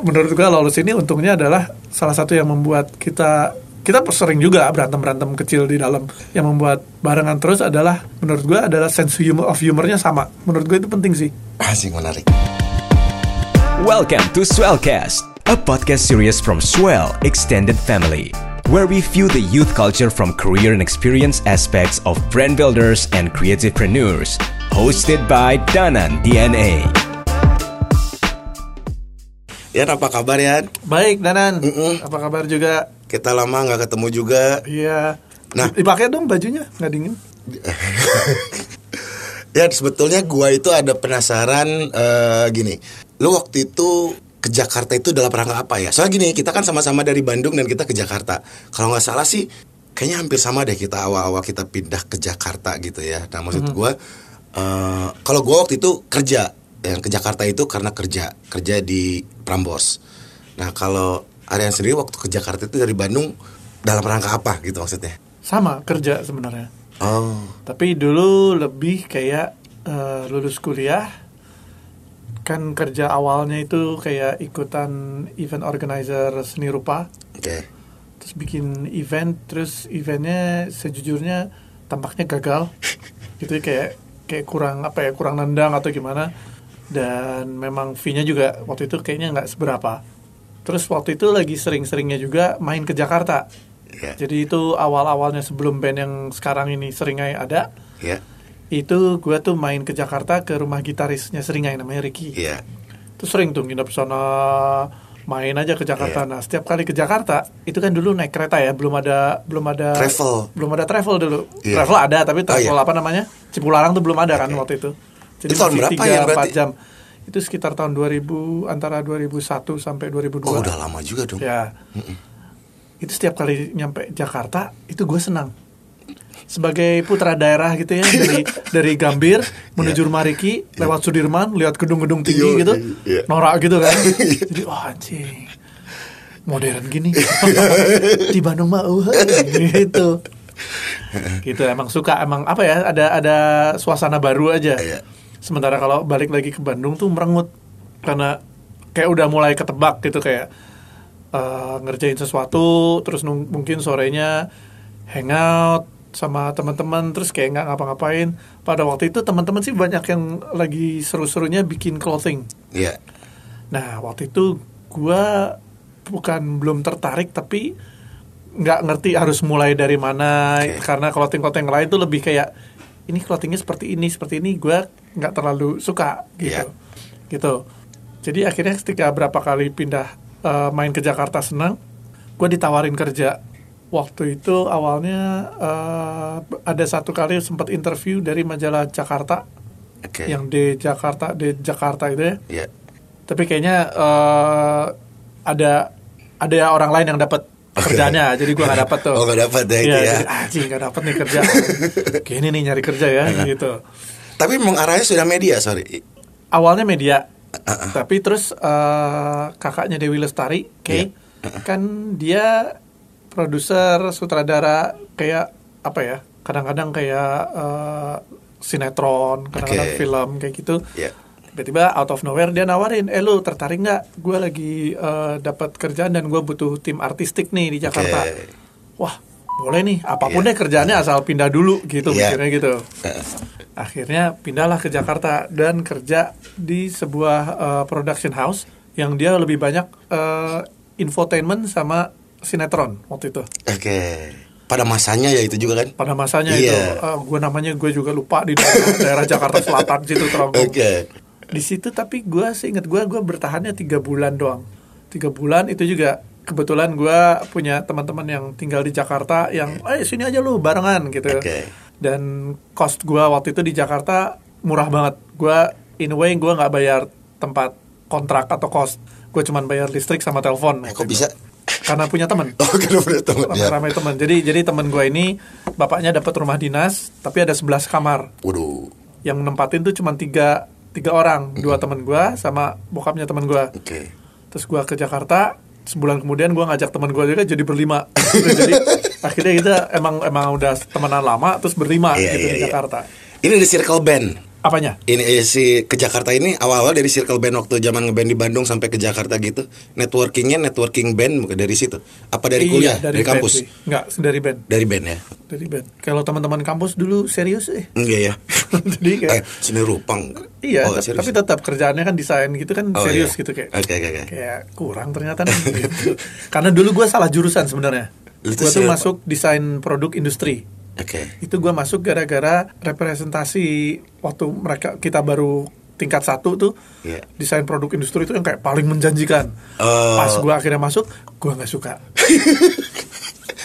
menurut gue lolos ini untungnya adalah salah satu yang membuat kita kita sering juga berantem berantem kecil di dalam yang membuat barengan terus adalah menurut gue adalah sense humor of humornya sama menurut gue itu penting sih Asik menarik. Welcome to Swellcast, a podcast series from Swell Extended Family, where we view the youth culture from career and experience aspects of brand builders and creativepreneurs. Hosted by Danan DNA. Yan apa kabar Yan? baik Danan Mm-mm. apa kabar juga Kita lama nggak ketemu juga. iya Nah. dipakai dong bajunya nggak dingin Ya sebetulnya gua itu ada penasaran eh, gini. Lu waktu itu ke Jakarta itu dalam rangka apa ya? Soalnya gini, kita kan sama-sama dari Bandung dan kita ke Jakarta. Kalau nggak salah sih, kayaknya hampir sama deh kita awal-awal kita pindah ke Jakarta gitu ya. Nah maksud gua, eh, kalau gua waktu itu kerja, yang ke Jakarta itu karena kerja, kerja di Prambors. Nah kalau Aryan sendiri waktu ke Jakarta itu dari Bandung dalam rangka apa gitu maksudnya? sama kerja sebenarnya Oh, Tapi dulu lebih kayak eh, lulus kuliah kan kerja awalnya itu kayak ikutan event organizer seni rupa oke. terus bikin event terus eventnya sejujurnya tampaknya gagal gitu kayak kayak kurang apa ya kurang nendang atau gimana dan memang fee-nya juga waktu itu kayaknya nggak seberapa terus waktu itu lagi sering-seringnya juga main ke Jakarta Ya. jadi itu awal-awalnya sebelum band yang sekarang ini Seringai ada Ya, itu gue tuh main ke Jakarta ke rumah gitarisnya Seringai namanya Ricky iya. Terus sering tuh nginep sana main aja ke Jakarta. Iya. Nah, setiap kali ke Jakarta itu kan dulu naik kereta ya, belum ada belum ada Travel. Belum ada travel dulu. Iya. Travel ada tapi travel iya. apa namanya? Cipularang tuh belum ada kan Oke. waktu itu. Jadi Itu tahun berapa ya 3, berarti? 4 jam. Itu sekitar tahun 2000 antara 2001 sampai 2002. Oh udah lama juga dong. Ya. Itu setiap kali nyampe Jakarta itu gue senang. Sebagai putra daerah gitu ya dari dari Gambir menuju Iya. rumah Riki lewat Sudirman lihat gedung-gedung tinggi Iya, gitu iya. norak gitu kan jadi wah anjing modern gini di Bandung mah uh, gitu gitu emang suka emang apa ya ada ada suasana baru aja Iya. Sementara kalau balik lagi ke Bandung tuh merengut. Karena kayak udah mulai ketebak gitu kayak eh, ngerjain sesuatu terus nung- mungkin sorenya hangout sama teman-teman terus kayak nggak ngapa-ngapain. Pada waktu itu teman-teman sih banyak yang lagi seru-serunya bikin clothing. Iya. Nah, waktu itu gua bukan belum tertarik tapi nggak ngerti harus mulai dari mana. Oke. karena clothing-clothing lain tuh lebih kayak ini clothingnya seperti ini seperti ini. Gua nggak terlalu suka gitu. Iya. gitu. Jadi akhirnya ketika berapa kali pindah eh, main ke Jakarta senang gua ditawarin kerja. Waktu itu awalnya eh, ada satu kali sempat interview dari majalah Jakarta Oke. yang di Jakarta di Jakarta itu ya. Iya. tapi kayaknya eh, ada ada orang lain yang dapat kerjanya. Jadi gua nggak dapat tuh. Oh, nggak dapat ya itu Iya, ya. jadi, anjing nggak dapat nih kerja. Kayak ini nih nyari kerja ya gitu Tapi memang arahnya sudah media, sorry. awalnya media tapi terus eh, kakaknya Dewi Lestari Kay kan dia produser sutradara kayak apa ya kadang-kadang kayak eh, sinetron kadang-kadang Oke. film kayak gitu Iya. tiba-tiba out of nowhere dia nawarin eh lu tertarik nggak gue lagi eh, dapat kerjaan dan gue butuh tim artistik nih di Jakarta Oke. wah boleh nih apa pun Iya. deh kerjaannya asal pindah dulu gitu Iya. mikirnya gitu Heeh. Akhirnya pindahlah ke Jakarta dan kerja di sebuah eh, production house yang dia lebih banyak eh, infotainment sama sinetron waktu itu Oke. Pada masanya ya itu juga kan? pada masanya Iya. itu gue namanya gue juga lupa di daerah, daerah Jakarta Selatan situ Oke. di situ tapi gue seingat gue gue bertahannya tiga bulan doang tiga bulan itu juga kebetulan gue punya teman-teman yang tinggal di Jakarta yang eh sini aja lu barengan gitu Oke. Dan cost gue waktu itu di Jakarta murah banget gue in a way gue nggak bayar tempat kontrak atau cost gue cuman bayar listrik sama telepon Eh, kok itu. bisa? karena punya teman Oh, udah temen ya. ramai teman jadi jadi teman gue ini bapaknya dapat rumah dinas tapi ada 11 kamar Waduh. yang nempatin tuh cuma tiga tiga orang dua teman gua sama bokapnya teman gua Oke. terus gua ke Jakarta sebulan kemudian gua ngajak teman gua juga jadi berlima jadi akhirnya kita emang emang udah temenan lama terus berlima Iya, gitu iya, di iya. Jakarta Ini di Circle Band. Apanya? Ini eh, si ke Jakarta ini awal-awal dari circle band waktu zaman ngeband di Bandung sampai ke Jakarta gitu. Networkingnya networking band bukan dari situ. Apa dari kuliah? Iya, Dari, band kampus? sih. Enggak, dari band. Dari band ya? Dari band. Kalau teman-teman kampus dulu serius eh. Enggak ya. Jadi kayak eh, seni rupang. Iya, Oh, tap- serius. tapi tetap kerjaannya kan desain gitu kan Oh, serius iya. gitu kayak. Oke, oke, oke. Kayak kurang ternyata nih. gitu. Karena dulu gue salah jurusan sebenarnya. Gue tuh siapa? masuk desain produk industri. Oke. Itu gue masuk gara-gara representasi waktu mereka kita baru tingkat satu tuh Iya. desain produk industri itu yang kayak paling menjanjikan. Oh. Pas gue akhirnya masuk, gue nggak suka,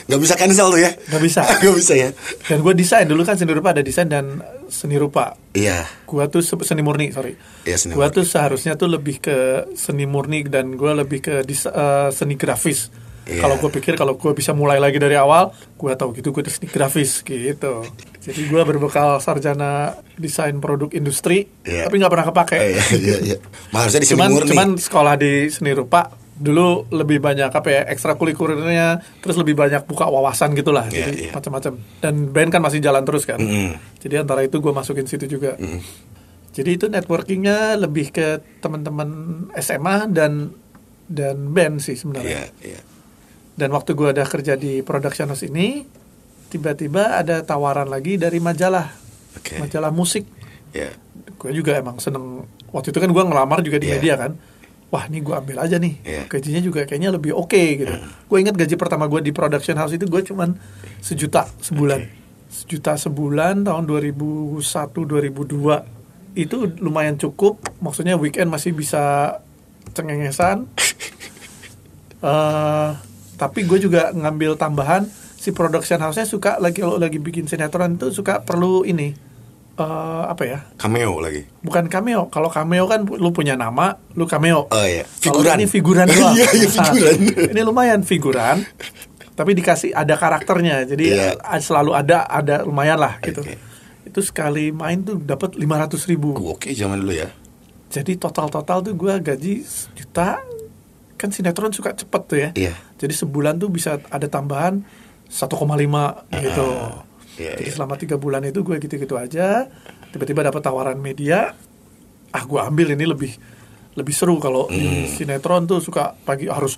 Nggak bisa cancel tuh ya? nggak bisa. Nggak bisa ya? Dan gue desain dulu kan seni rupa ada desain dan seni rupa. Iya. Gua tuh se- seni murni, sorry. Iya, seni murni. tuh seharusnya tuh lebih ke seni murni dan gua lebih ke eh, seni grafis. Iya. Kalau gue pikir kalau gue bisa mulai lagi dari awal, gua tahu gitu gue seni grafis gitu. Jadi gua berbekal sarjana desain produk industri, Iya. tapi nggak pernah kepake. Iya, iya, iya. Harusnya di seni cuman murni. cuman sekolah di seni rupa dulu lebih banyak apa ya ekstrakurikulernya terus lebih banyak buka wawasan gitulah Iya, jadi iya. macam-macam dan band kan masih jalan terus kan Mm-mm. jadi antara itu gue masukin situ juga jadi itu networkingnya lebih ke teman-teman SMA dan dan band sih sebenarnya iya. dan waktu gue ada kerja di production house ini tiba-tiba ada tawaran lagi dari majalah Oke. majalah musik Iya. gue juga emang seneng waktu itu kan gue ngelamar juga di Iya. media kan wah ini gue ambil aja nih. Iya. gajinya juga kayaknya lebih oke gitu. Gue ingat gaji pertama gue di production house itu gue cuman sejuta sebulan. Sejuta sebulan tahun 2001 2002 itu lumayan cukup. Maksudnya weekend masih bisa cengengesan. Eh, tapi gue juga ngambil tambahan. Si production house-nya suka lagi kalau lagi bikin sinetron itu suka perlu ini eh, apa ya Cameo lagi. bukan cameo. Kalau cameo kan lu punya nama, lu cameo. Oh iya, figuran. ini figuran doang. Iya, iya, Nah, figuran. ini lumayan figuran. Tapi dikasih ada karakternya. Jadi Iya. eh, selalu ada ada lumayan lah gitu. Oke. Itu sekali main tuh dapat 500 ribu. Oke, zaman dulu ya. Jadi total-total tuh gua gaji sejuta. Kan sinetron suka cepet tuh ya. Iya. Jadi sebulan tuh bisa ada tambahan 1,5 gitu. Iya, Jadi iya. selama tiga bulan itu gue gitu-gitu aja. Tiba-tiba dapat tawaran media. Ah gue ambil ini lebih lebih seru kalau Hmm. di sinetron tuh suka pagi harus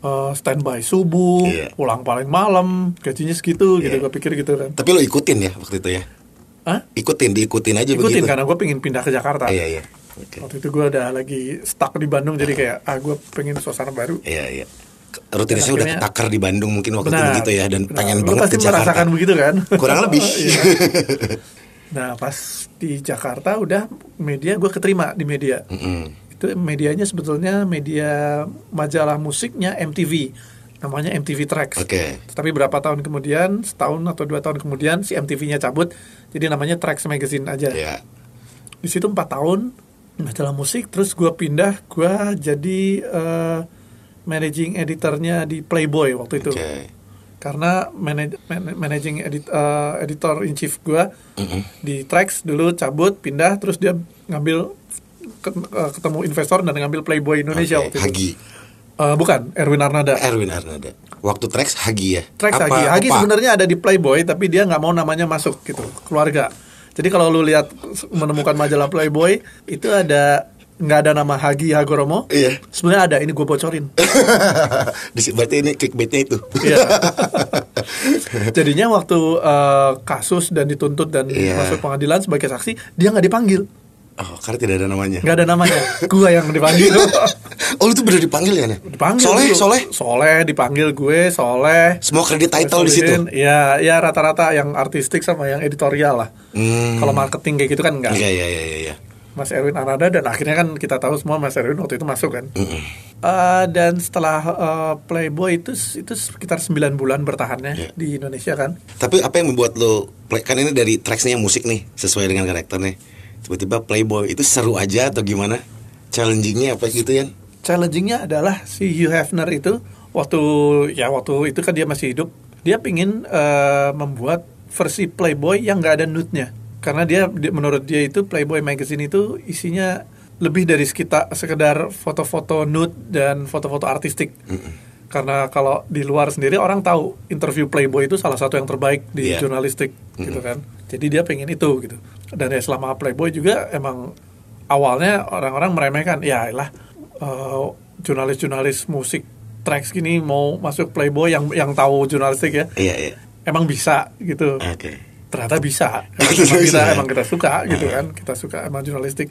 uh, standby subuh, Iya. pulang paling malam, gajinya segitu gitu. Iya. Gue pikir gitu kan. Tapi lo ikutin ya waktu itu ya? Hah? Ikutin, diikutin aja Ikutin begitu. karena gue pengen pindah ke Jakarta. Iya, iya. Oke. Waktu itu gue udah lagi stuck di Bandung jadi kayak ah gue pengen suasana baru. Iya, iya. Rutinitasnya udah ketakar di Bandung mungkin waktu itu Benar, begitu ya dan benar. pengen Lu banget pasti ke Jakarta. merasakan begitu kan? Kurang lebih. Iya. Nah pas di Jakarta udah media gue keterima di media. Mm-mm. Itu medianya sebetulnya media majalah musiknya MTV. Namanya MTV Tracks. Oke. Tapi berapa tahun kemudian, setahun atau dua tahun kemudian si MTV-nya cabut, jadi namanya Tracks Magazine aja. Iya. Di situ empat tahun majalah musik, terus gue pindah, gue jadi eh, managing editornya di Playboy waktu itu. Oke. Karena manaj- man- managing edit, eh, editor in chief gue Mm-mm. di Trax dulu cabut, pindah, terus dia ngambil ke- eh, ketemu investor dan ngambil Playboy Indonesia Oke, waktu itu. Hagi. Eh, bukan, Erwin Arnada. Erwin Arnada. Waktu Trax Hagi ya. Trax Apa- Hagi. Hagi sebenarnya ada di Playboy, tapi dia nggak mau namanya masuk gitu, keluarga. Jadi kalau lu lihat menemukan majalah Playboy itu ada nggak ada nama Hagi Hagoromo. Iya. Sebenarnya ada, ini gue bocorin. Berarti ini clickbaitnya itu. Iya. Jadinya waktu eh, kasus dan dituntut dan Iya. masuk pengadilan sebagai saksi, dia nggak dipanggil, Oh, karena tidak ada namanya. nggak ada namanya. Gua yang dipanggil. oh, lu tuh bener dipanggil ya, Nek? dipanggil Soleh, dulu. Soleh. Soleh dipanggil gue, Soleh. Semua kredit title di situ. Iya, ya rata-rata yang artistik sama yang editorial lah. Hmm. Kalau marketing kayak gitu kan enggak. Iya, iya, iya, iya, iya. Mas Erwin Arada dan akhirnya kan kita tahu semua Mas Erwin waktu itu masuk kan. Eh, dan setelah eh, Playboy itu itu sekitar 9 bulan bertahannya Iya. di Indonesia kan. Tapi apa yang membuat lo play, kan ini dari tracksnya musik nih sesuai dengan karakternya. Tiba-tiba Playboy itu seru aja atau gimana? Challengingnya apa gitu ya? Challengingnya adalah si Hugh Hefner itu waktu ya waktu itu kan dia masih hidup, dia pingin eh, membuat versi Playboy yang nggak ada nude-nya. Karena dia, menurut dia itu Playboy magazine itu isinya lebih dari sekitar sekedar foto-foto nude dan foto-foto artistik. Karena kalau di luar sendiri orang tahu interview Playboy itu salah satu yang terbaik di Iya. jurnalistik gitu kan. jadi dia pengen itu gitu dan ya selama Playboy juga emang awalnya orang-orang meremehkan ya lah eh, jurnalis-jurnalis musik tracks gini mau masuk Playboy yang yang tahu jurnalistik ya Iya, iya. emang bisa gitu Oke. Ternyata bisa. Emang bisa, kita emang kita suka gitu kan. Kita suka emang jurnalistik.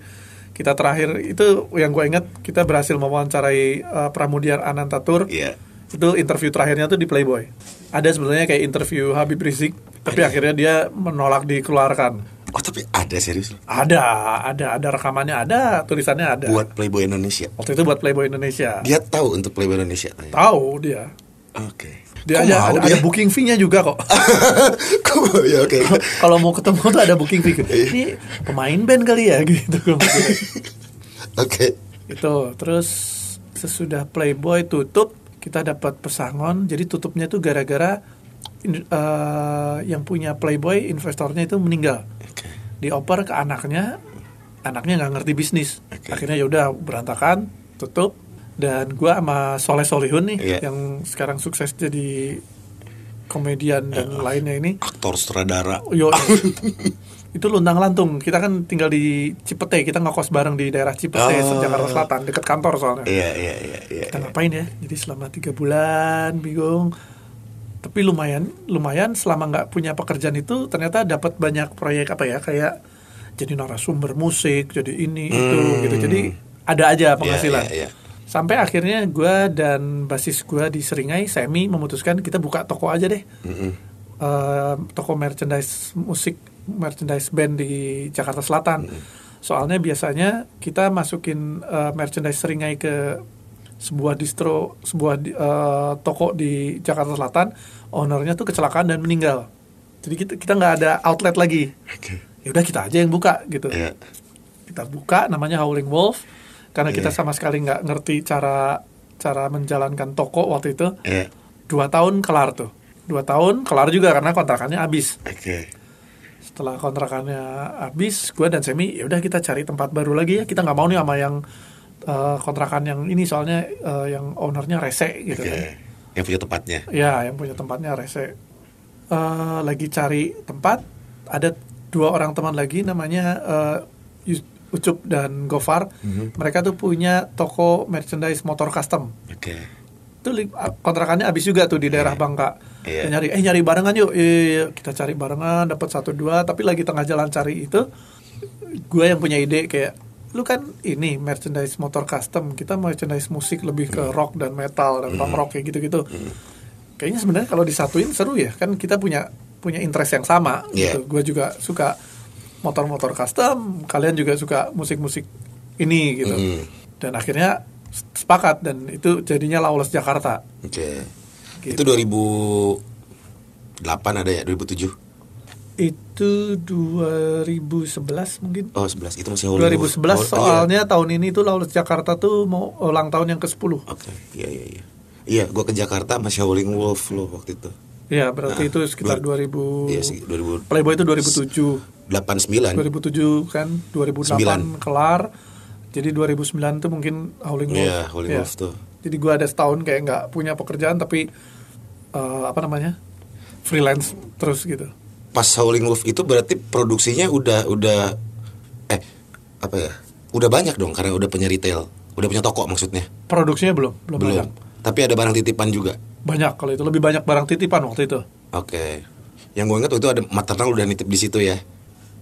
Kita terakhir itu yang gue ingat kita berhasil mewawancarai uh, Pramudiar Anantatur. Iya. itu interview terakhirnya tuh di Playboy. Ada sebenarnya kayak interview Habib Rizik tapi akhirnya dia menolak dikeluarkan. Oh, tapi ada serius? Ada ada ada rekamannya ada tulisannya ada. Buat Playboy Indonesia. waktu itu buat Playboy Indonesia. Dia tahu untuk Playboy Indonesia. tahu dia. Oke. Dia Kok aja mau ada, dia? ada booking fee-nya juga kok ya oke. kalau mau ketemu tuh ada booking fee Iya. ini pemain band kali ya gitu. Oke. itu terus sesudah Playboy tutup kita dapat pesangon jadi tutupnya tuh gara-gara eh, yang punya Playboy investornya itu meninggal dioper ke anaknya anaknya nggak ngerti bisnis Oke. akhirnya ya udah berantakan tutup dan gua sama Soleh Solihun nih Iya. yang sekarang sukses jadi komedian dan Iya. lainnya ini Aktor sutradara. Yo, itu luntang lantung. Kita kan tinggal di Cipete, kita ngekos bareng di daerah Cipete, Oh. Jakarta Selatan, dekat kantor soalnya. Iya, iya, iya, iya. Kita ngapain ya? Jadi selama tiga bulan, bingung. Tapi lumayan, lumayan selama nggak punya pekerjaan itu ternyata dapat banyak proyek apa ya kayak jadi narasumber musik, jadi ini itu Hmm. gitu. Jadi ada aja penghasilan. Iya, iya, iya. Sampai akhirnya gue dan basis gue di Seringai, Semi memutuskan kita buka toko aja deh Mm-mm. eh, toko merchandise musik merchandise band di Jakarta Selatan. Soalnya biasanya kita masukin eh, merchandise seringai ke sebuah distro, sebuah eh, toko di Jakarta Selatan, ownernya tuh kecelakaan dan meninggal. Jadi kita kita nggak ada outlet lagi. Oke. Ya udah kita aja yang buka gitu. Iya. Kita buka namanya Howling Wolf karena kita Iya. sama sekali nggak ngerti cara cara menjalankan toko waktu itu. Iya. Dua tahun kelar tuh. Dua tahun kelar juga karena kontrakannya habis Oke. setelah kontrakannya habis gue dan Semi ya udah kita cari tempat baru lagi ya kita nggak mau nih sama yang eh, kontrakan yang ini soalnya eh, yang ownernya rese gitu Oke. kan Yang punya tempatnya. ya yang punya tempatnya rese Eh, lagi cari tempat ada dua orang teman lagi namanya Yus- Ucup dan Gofar Mhm. mereka tuh punya toko merchandise motor custom Oke. itu li- kontrakannya habis juga tuh di daerah Bangka. Iya. Dia nyari eh nyari barengan yuk. Iya, iya, iya. kita cari barengan dapat satu dua tapi lagi tengah jalan cari itu gue yang punya ide kayak lu kan ini merchandise motor custom kita merchandise musik lebih ke rock dan metal dan punk rock kayak gitu-gitu kayaknya sebenarnya kalau disatuin seru ya kan kita punya punya interest yang sama Iya. gitu gue juga suka motor-motor custom kalian juga suka musik-musik ini gitu Mm. dan akhirnya sepakat dan itu jadinya Lawless Jakarta Oke. Gitu. Itu 2008 ada ya? 2007? itu 2011 mungkin Oh, 11. Itu masih Hollywood. 2011 Oh, iya. soalnya tahun ini tuh Lawless Jakarta tuh mau ulang tahun yang ke-10 Oke. Iya, iya, iya. Iya, gua ke Jakarta sama Howling Wolf loh waktu itu. Ya berarti Nah, itu sekitar dua- 2000 Iya sih, 2000 Playboy itu 2007 89. 2007 kan 2008 Sembilan. kelar jadi 2009 tuh mungkin Howling Wolf Iya, Howling Iya. Wolf tuh. jadi gua ada setahun kayak nggak punya pekerjaan tapi eh, apa namanya freelance terus gitu Pas Howling Wolf itu berarti produksinya udah udah eh apa ya? Udah banyak dong karena udah punya retail. Udah punya toko maksudnya. produksinya belum belum, Belum. banyak Tapi ada barang titipan juga. banyak kalau itu lebih banyak barang titipan waktu itu Oke. Yang gue ingat waktu itu ada maternal udah nitip di situ ya.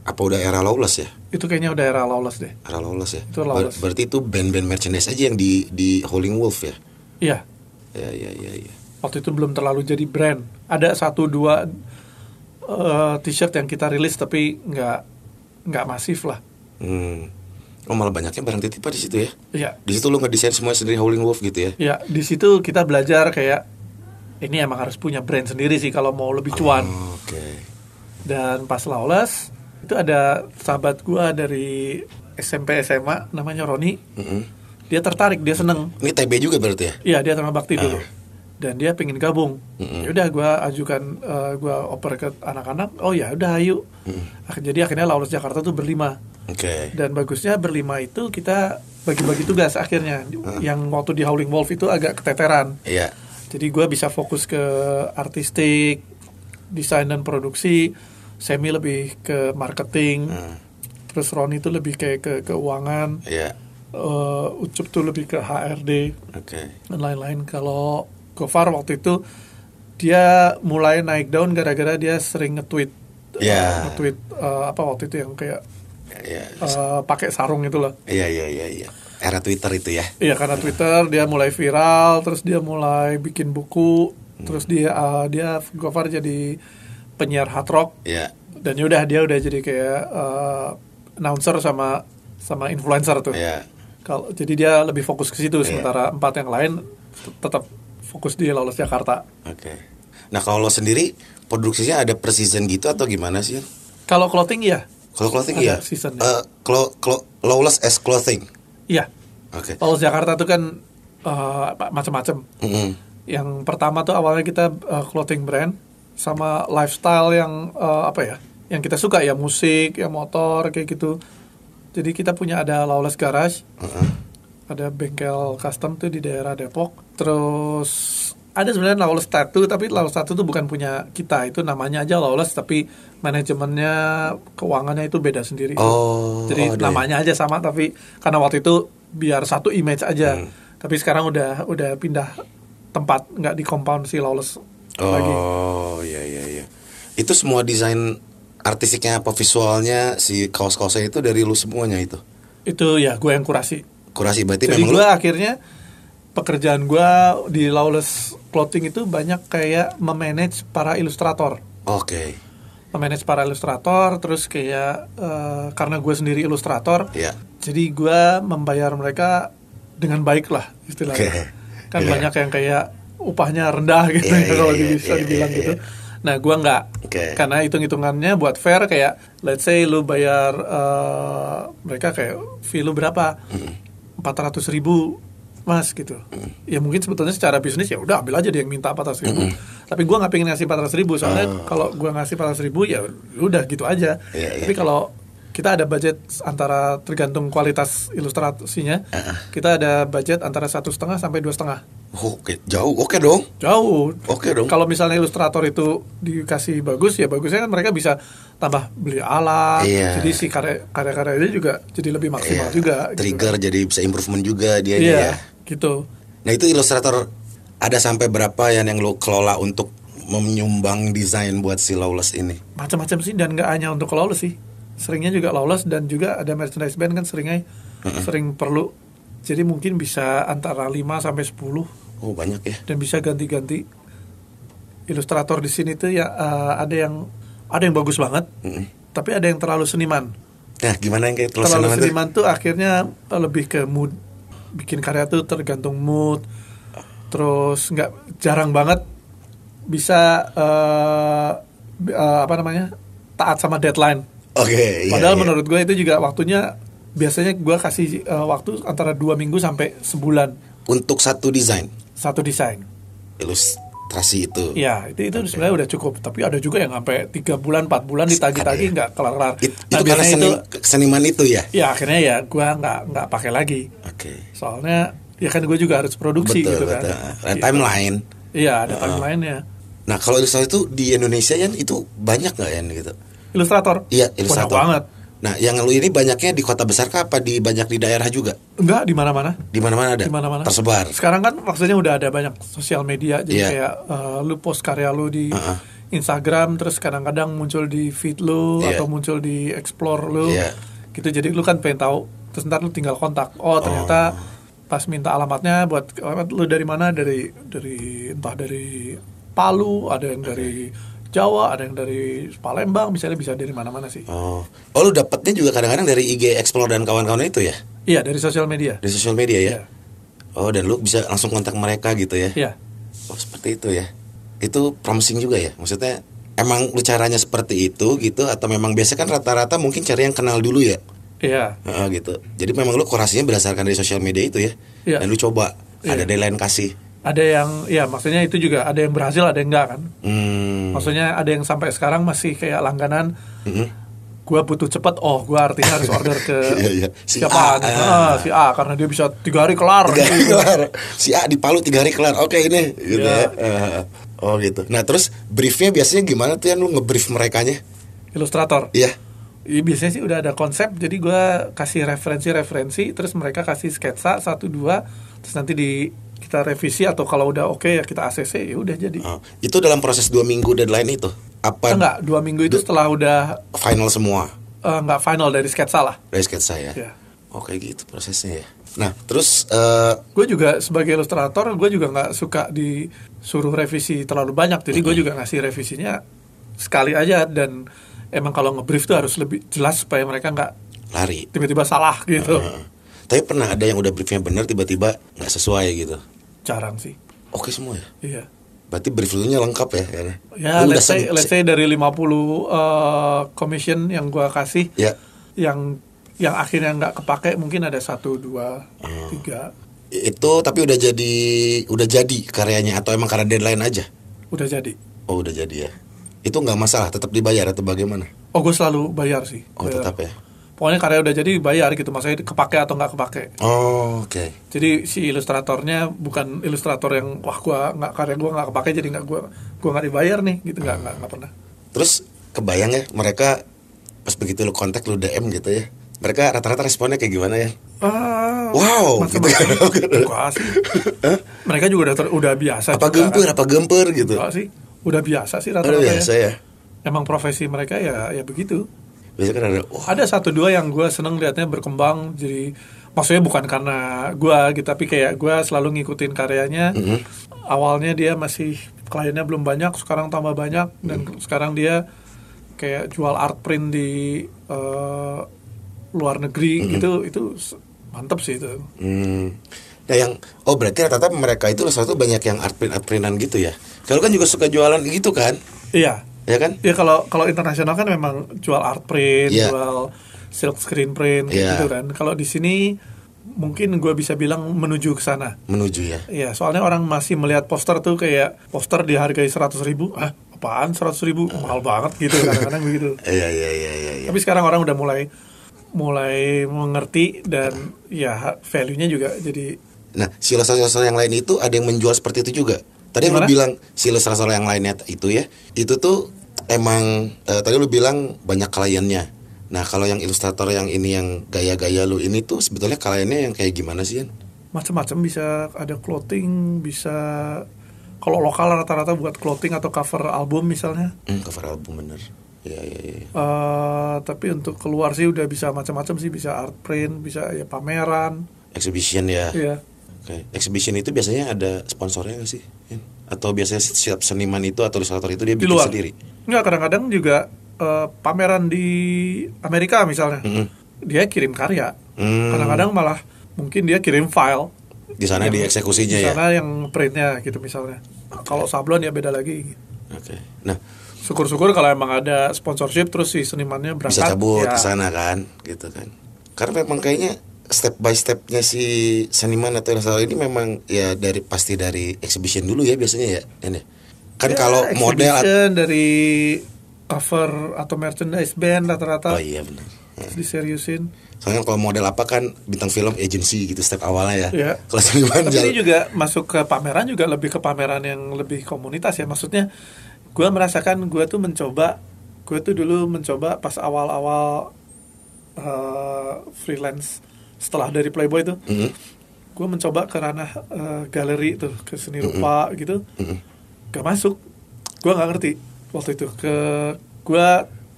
Apa udah era lawless ya? itu kayaknya udah era lawless deh Era lawless ya. Itu Lawless. Ber- berarti itu band-band merchandise aja yang di di Howling Wolf ya. iya Ya ya ya ya. waktu itu belum terlalu jadi brand ada satu dua eh, t-shirt yang kita rilis tapi nggak nggak masif lah Hmm. Oh malah banyaknya barang titipan di situ ya. Iya Di situ lu ngedesain semua sendiri Howling Wolf gitu ya. ya di situ kita belajar kayak ini emang harus punya brand sendiri sih kalau mau lebih cuan Oh, Oke. dan pas lawless itu ada sahabat gua dari SMP SMA namanya Roni Mm-mm. dia tertarik dia seneng Ini TB juga berarti ya? Iya dia terima bakti dulu. Ah. Dan dia pengen gabung. Mm-mm. Ya udah gue ajukan eh, gua oper ke anak-anak. Oh ya udah ayo. Ak- Jadi akhirnya Lawless Jakarta tuh berlima. Oke. Dan bagusnya berlima itu kita bagi-bagi tugas akhirnya. Ah. Yang waktu di Howling Wolf itu agak keteteran. Iya. Jadi gue bisa fokus ke artistik, desain dan produksi. Semi lebih ke marketing, Hmm. terus Roni itu lebih kayak ke keuangan, Iya. eh, Ucup tuh lebih ke HRD Oke. dan lain-lain. Kalau Gofar waktu itu dia mulai naik daun gara-gara dia sering nge-tweet, Ya. eh, nge-tweet eh, apa waktu itu yang kayak Iya. eh, pakai sarung itu loh. Iya iya iya iya. Era Twitter itu ya. Iya karena Twitter dia mulai viral, terus dia mulai bikin buku, terus dia uh, dia Gofar jadi penyiar hard rock Iya. dan yaudah dia udah jadi kayak uh, announcer sama sama influencer tuh. Iya. Kalau jadi dia lebih fokus ke situ, sementara empat yang lain tet- tetap fokus di Lawless Jakarta. Oke. Nah kalau lo sendiri produksinya ada season gitu atau gimana sih? Kalau clothing ya, Kalau clothing ya. seasonnya. Eh, clo- clo- lawless as clothing. iya. Oke. Lawless Jakarta tuh kan uh, apa- macam-macam. Mm-mm. Yang pertama tuh awalnya kita uh, clothing brand sama lifestyle yang uh, apa ya? Yang kita suka ya musik, ya motor kayak gitu. Jadi kita punya ada Lawless Garage, Heeh. ada bengkel custom tuh di daerah Depok. Terus ada sebenarnya Lawless Tattoo tapi Lawless Tattoo tuh bukan punya kita, itu namanya aja Lawless tapi manajemennya keuangannya itu beda sendiri. Oh, Jadi oh, ya? namanya aja sama tapi karena waktu itu biar satu image aja. Hmm. Tapi sekarang udah udah pindah tempat nggak di compound si Lawless lagi. Oh iya iya iya. Itu semua desain artistiknya apa visualnya si kaos-kaosnya itu dari lu semuanya itu. Itu ya gue yang kurasi. Kurasi berarti Jadi memang gue lu akhirnya pekerjaan gue di Lawless Clothing itu banyak kayak memanage para ilustrator. Oke. Memanage para ilustrator, terus kayak eh, karena gue sendiri ilustrator, Iya. jadi gue membayar mereka dengan baik lah istilahnya. Oke. Kan Iya. banyak yang kayak upahnya rendah gitu Iya, ya, iya, kalau iya, bisa iya, dibilang iya, gitu. iya. Nah gue nggak, Oke. karena hitung-hitungannya buat fair kayak, let's say lu bayar eh, mereka kayak fee lu berapa, empat ratus ribu mas gitu. Ya mungkin sebetulnya secara bisnis ya udah ambil aja dia yang minta empat ratus ribu. Tapi gue nggak pengen ngasih empat ratus ribu soalnya kalau gue ngasih empat ratus ribu ya udah gitu aja. Oh. Iya, iya. Tapi kalau kita ada budget antara tergantung kualitas ilustrasinya, kita ada budget antara satu setengah sampai dua setengah. Oh, Oke, jauh. Oke dong. Jauh. Oke dong. Kalau misalnya ilustrator itu dikasih bagus ya bagusnya kan mereka bisa tambah beli alat. Iya. Jadi si karya karya ini juga jadi lebih maksimal Iya. juga. gitu Trigger kan. jadi bisa improvement juga dia Iya, ya. Gitu. Nah itu ilustrator ada sampai berapa yang yang lu kelola untuk menyumbang desain buat si Lawless ini? Macam-macam sih dan nggak hanya untuk lawless sih. Seringnya juga lawless dan juga ada merchandise band kan seringnya sering perlu. Jadi mungkin bisa antara 5 sampai 10 Oh banyak ya. dan bisa ganti-ganti. Ilustrator di sini tuh ya eh, ada yang ada yang bagus banget, Mm-mm. tapi ada yang terlalu seniman. Nah gimana yang kayak terus terlalu seniman tuh? seniman tuh akhirnya lebih ke mood bikin karya tuh tergantung mood terus nggak jarang banget bisa eh, bi- eh, apa namanya taat sama deadline Oke. iya, padahal iya. menurut gue itu juga waktunya biasanya gue kasih eh, waktu antara dua minggu sampai sebulan untuk satu desain satu desain ilustrasi itu. ya itu itu sebenarnya udah cukup tapi ada juga yang sampai tiga bulan empat bulan ditagi-tagi ya? nggak kelar-kelar It- Nah, itu karena biasanya seni, seniman itu ya. ya akhirnya ya gue nggak nggak pakai lagi Oke. soalnya ya kan gue juga harus produksi Betul gitu betul. kan Ada Gitu. timeline. iya ada timelinenya Nah kalau ilustrasi itu di Indonesia kan itu banyak nggak ya gitu? ilustrator Iya banyak ilustrator. banget Nah yang lu ini banyaknya di kota besar kah apa di banyak di daerah juga? enggak di mana-mana Di mana-mana ada. di mana-mana Tersebar. sekarang kan maksudnya udah ada banyak sosial media jadi Iya. kayak eh, lu post karya lu di Uh-uh. Instagram terus kadang-kadang muncul di feed lu Iya. atau muncul di explore lu Iya. gitu jadi lu kan pengen tahu terus ntar lu tinggal kontak oh ternyata pas minta alamatnya buat alamat lu dari mana dari dari entah dari Palu ada yang dari Jawa ada yang dari Palembang misalnya bisa dari mana-mana sih Oh, oh lu dapetnya juga kadang-kadang dari IG Explore dan kawan-kawan itu ya? iya dari sosial media Di sosial media ya? Iya. Oh, dan lu bisa langsung kontak mereka gitu ya? iya Oh, seperti itu ya. Itu promising juga ya? Maksudnya emang lu caranya seperti itu gitu atau memang biasa kan rata-rata mungkin cari yang kenal dulu ya? iya Heeh, gitu. Jadi memang lu kurasinya berdasarkan dari sosial media itu ya? Iya. Dan lu coba ada Iya. deadline kasih. Ada yang ya maksudnya itu juga ada yang berhasil ada yang enggak kan Hmm. maksudnya ada yang sampai sekarang masih kayak langganan Mhm. gua butuh cepet oh gua artinya harus order ke Iya, iya. Si A, siapa nih? ah. Ah, si A karena dia bisa tiga hari kelar Tiga hari gitu. kelar. Si A di Palu tiga hari kelar. Oke ini gitu Iya. ya. Eh, oh gitu. Nah terus briefnya biasanya gimana tuh yang lu ngebrief merekanya? ilustrator. Iya. Iya biasanya sih udah ada konsep, jadi gue kasih referensi-referensi, terus mereka kasih sketsa satu dua, terus nanti di kita revisi atau kalau udah oke ya kita ACC ya udah jadi. Oh, itu dalam proses dua minggu deadline itu apa Enggak, dua minggu itu setelah udah final semua eh, nggak final dari sketsa lah. dari sketsa ya? Iya. Oke gitu prosesnya ya. Nah terus eh, Gue juga sebagai ilustrator, gue juga nggak suka disuruh revisi terlalu banyak, jadi gue juga ngasih revisinya sekali aja dan emang kalau ngebrief tuh harus lebih jelas supaya mereka nggak lari. tiba-tiba salah gitu. Heeh. Tapi pernah ada yang udah briefnya benar tiba-tiba nggak sesuai gitu. Jarang sih. Oke semua ya. Iya. Berarti brief lu nya lengkap ya kayaknya. Ya, Lu let's say, let's say dari 50 uh, commission yang gua kasih, Ya. yang yang akhirnya nggak kepake mungkin ada satu, dua, Hmm. tiga, Itu tapi udah jadi udah jadi karyanya atau emang karena deadline aja? udah jadi. Oh udah jadi ya. Itu nggak masalah, tetap dibayar atau bagaimana? Oh, gue selalu bayar sih. Oh Bayar. tetap ya. Pokoknya karya udah jadi bayar gitu, maksudnya kepake atau nggak kepake. Oh oke. Jadi si ilustratornya bukan ilustrator yang wah gua nggak karya gua nggak kepake jadi nggak gua gua nggak dibayar nih gitu nggak nggak nggak pernah. Terus kebayang ya mereka pas begitu lu kontak lu DM gitu ya. Mereka rata-rata responnya kayak gimana ya? Ah, Wow, gitu. Enggak sih. Mereka juga udah ter- udah biasa. Apa juga gempur, kan. apa gemper gitu? Enggak sih. Udah biasa sih Udah rata-rata biasa ya. ya. Emang profesi mereka ya ya begitu. Biasanya kan ada wah Ada satu dua yang gue seneng liatnya berkembang jadi maksudnya bukan karena gue gitu tapi kayak gue selalu ngikutin karyanya. Mm-hmm. Awalnya dia masih kliennya belum banyak, sekarang tambah banyak dan Mm. sekarang dia kayak jual art print di eh, luar negeri Mm-hmm. gitu itu mantep sih itu. Hmm. Nah yang oh berarti rata-rata mereka itu salah satu banyak yang art print art printan gitu ya. Kalau kan juga suka jualan gitu kan, Iya. Ya kan? Ya kalau kalau internasional kan memang jual art print, Iya. jual silk screen print Iya. gitu kan. Kalau di sini mungkin gue bisa bilang menuju ke sana. Menuju ya. Iya, soalnya orang masih melihat poster tuh kayak poster dihargai seratus ribu, ah apaan seratus ribu mahal banget gitu kadang-kadang begitu. Iya iya iya iya. iya. Tapi sekarang orang udah mulai mulai mengerti dan ya value-nya juga jadi Nah, si ilustrator yang lain itu ada yang menjual seperti itu juga. Tadi lu Gimana? bilang si ilustrator yang lainnya itu ya, itu tuh emang eh, tadi lu bilang banyak kliennya. Nah, kalau yang ilustrator yang ini yang gaya-gaya lu ini tuh sebetulnya kliennya yang kayak gimana sih, macam-macam bisa ada clothing, bisa kalau lokal rata-rata buat clothing atau cover album misalnya. Hmm, cover album bener. Iya iya iya. Eh, tapi untuk keluar sih udah bisa macam-macam sih, bisa art print, bisa ya pameran. Exhibition ya. Iya. Oke. Exhibition itu biasanya ada sponsornya nggak sih? Atau biasanya setiap seniman itu atau ilustrator itu dia Di bikin luar. sendiri? Enggak, kadang-kadang juga eh, pameran di Amerika misalnya. Mm-mm. Dia kirim karya. Hmm. Kadang-kadang malah mungkin dia kirim file. Di sana Yang- dieksekusinya di ya. sana yang printnya gitu misalnya. Kalau sablon ya beda lagi. Oke. Nah, Syukur-syukur kalau emang ada sponsorship terus si senimannya berangkat. bisa cabut ya. ke sana kan gitu kan karena memang kayaknya step by stepnya si seniman atau ilustrator ini memang ya dari pasti dari exhibition dulu ya biasanya ya ya? kan Ya, kalau model dari cover atau merchandise band rata-rata oh iya benar Ya. diseriusin. soalnya kalau model apa kan bintang film agency gitu step awalnya ya Iya. kalau seniman Tapi jalan ini juga masuk ke pameran juga lebih ke pameran yang lebih komunitas ya. Maksudnya gue merasakan gue tuh mencoba, gue tuh dulu mencoba pas awal-awal eh, freelance setelah dari Playboy tuh, Mhm. gue mencoba ke ranah eh, galeri tuh ke seni rupa gitu, Mhm. gak masuk. Gue nggak ngerti waktu itu. Ke gue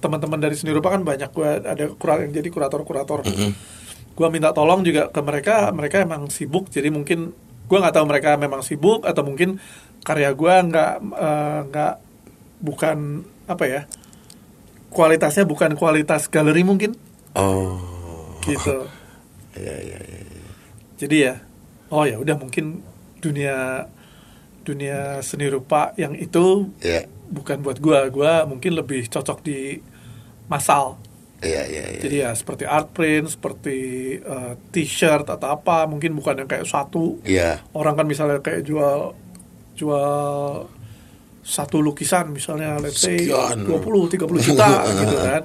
teman-teman dari seni rupa kan banyak. Gue ada kura yang jadi kurator-kurator. Mhm. gue minta tolong juga ke mereka. Mereka emang sibuk jadi mungkin gue nggak tahu mereka memang sibuk atau mungkin karya gue nggak eh, nggak bukan apa ya kualitasnya bukan kualitas galeri mungkin. Oh. Gitu iya iya iya jadi ya oh ya udah mungkin dunia dunia seni rupa yang itu iya bukan buat gue gue mungkin lebih cocok di masal iya iya iya. Jadi ya seperti art print, seperti eh, t-shirt atau apa, mungkin bukan yang kayak satu. iya Orang kan misalnya kayak jual jual satu lukisan misalnya let's say Sekian. 20 30 juta gitu kan.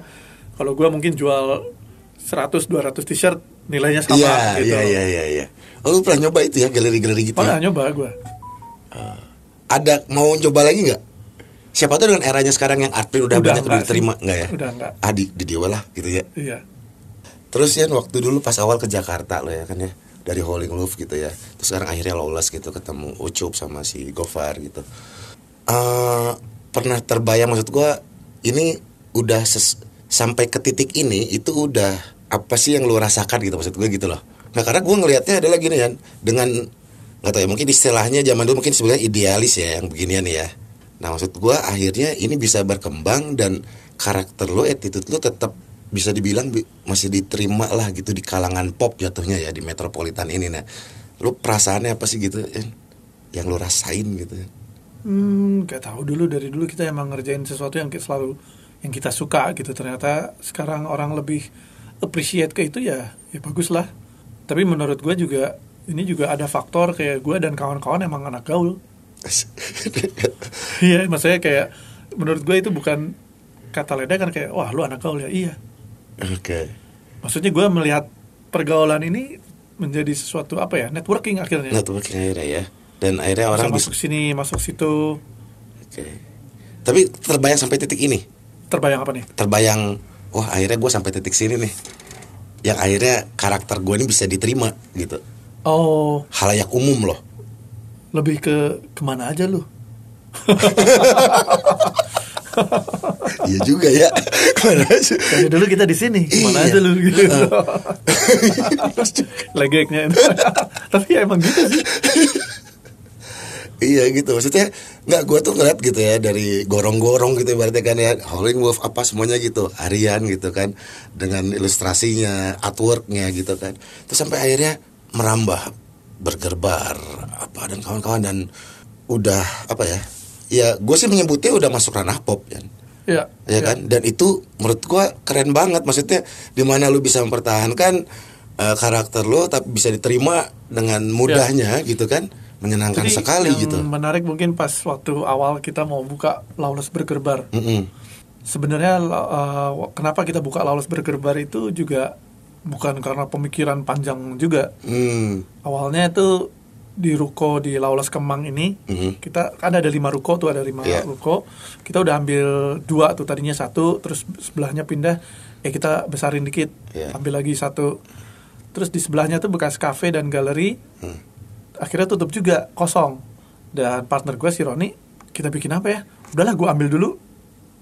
Kalau gua mungkin jual 100 200 t-shirt nilainya sama iya gitu. iya iya iya iya oh lu pernah nyoba itu ya galeri-galeri gitu Pernah ya? nyoba gua. ada mau coba lagi nggak siapa tuh dengan eranya sekarang yang admin udah, banyak udah enggak sih. diterima nggak ya Udah enggak. ah di, di Dewa lah gitu ya Iya. Terus ya waktu dulu pas awal ke Jakarta lo ya kan ya dari Howling Wolf gitu ya. Terus sekarang akhirnya lolos gitu ketemu Ucup sama si Gofar gitu. eh pernah terbayang maksud gua ini udah ses- sampai ke titik ini itu udah apa sih yang lu rasakan gitu maksud gue gitu loh. Nah karena gua ngelihatnya adalah gini kan dengan nggak tahu ya mungkin istilahnya zaman dulu mungkin sebenarnya idealis ya yang beginian ya. Nah maksud gua akhirnya ini bisa berkembang dan karakter lo attitude lo tetap bisa dibilang bi- masih diterima lah gitu di kalangan pop jatuhnya ya di metropolitan ini nah lu perasaannya apa sih gitu Yan? yang lu rasain gitu Hmm, gak tahu dulu dari dulu kita emang ngerjain sesuatu yang selalu yang kita suka gitu. Ternyata sekarang orang lebih appreciate ke itu ya, ya bagus lah. Tapi menurut gue juga ini juga ada faktor kayak gue dan kawan-kawan emang anak gaul. Iya, maksudnya kayak menurut gue itu bukan kata leda kan kayak wah lu anak gaul ya iya. oke Maksudnya gue melihat pergaulan ini menjadi sesuatu apa ya networking akhirnya. networking akhirnya ya dan akhirnya Bisa orang masuk bisa sini, masuk situ. oke tapi terbayang sampai titik ini Terbayang apa nih? terbayang wah akhirnya gue sampai titik sini nih yang akhirnya karakter gue ini bisa diterima gitu Oh, halayak umum loh lebih ke ke mana aja lu? iya juga ya Ke mana aja? Dari dulu kita di sini, ke mana Iya. aja lu gitu. Legeknya. Tapi ya emang gitu sih. Iya gitu. Maksudnya nggak gue tuh ngeliat gitu ya dari gorong-gorong gitu ibaratnya kan ya Howling Wolf apa semuanya gitu harian gitu kan dengan ilustrasinya artworknya gitu kan. Terus sampai akhirnya merambah bergerbar apa dan kawan-kawan dan udah apa ya ya gue sih menyebutnya udah masuk ranah pop kan Iya. ya kan? Dan itu menurut gua keren banget. Maksudnya di mana lu bisa mempertahankan eh, karakter lu tapi bisa diterima dengan mudahnya gitu kan menyenangkan Jadi sekali yang gitu menarik mungkin pas waktu awal kita mau buka Lawless Bergerbar. Mm-mm. Sebenarnya uh, kenapa kita buka Lawless Bergerbar itu juga bukan karena pemikiran panjang juga. Hmm. Awalnya itu di ruko di Lawless Kemang ini Mhm. kita kan ada lima ruko tuh ada lima Iya. ruko kita udah ambil dua tuh tadinya satu terus sebelahnya pindah ya kita besarin dikit Iya. ambil lagi satu terus di sebelahnya tuh bekas kafe dan galeri Hmm. Akhirnya tutup juga kosong dan partner gue si Roni kita bikin apa ya udahlah gue ambil dulu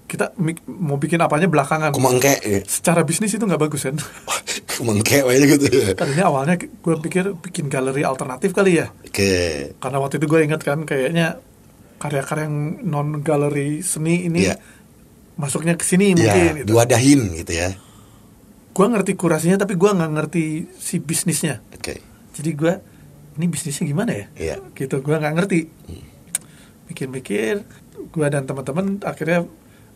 kita mau bikin apanya belakangan Kumengke ya. secara bisnis itu nggak bagus kan Kumengke aja gitu ya. tadinya awalnya gue pikir bikin galeri alternatif kali ya Oke. karena waktu itu gue ingat kan kayaknya karya-karya yang non galeri seni ini Iya. masuknya ke sini Ya, mungkin gitu. diwadahin gitu ya. gue ngerti kurasinya tapi gue nggak ngerti si bisnisnya Oke. jadi gue ini bisnisnya gimana ya Iya. gitu gue nggak ngerti mikir-mikir gue dan teman-teman akhirnya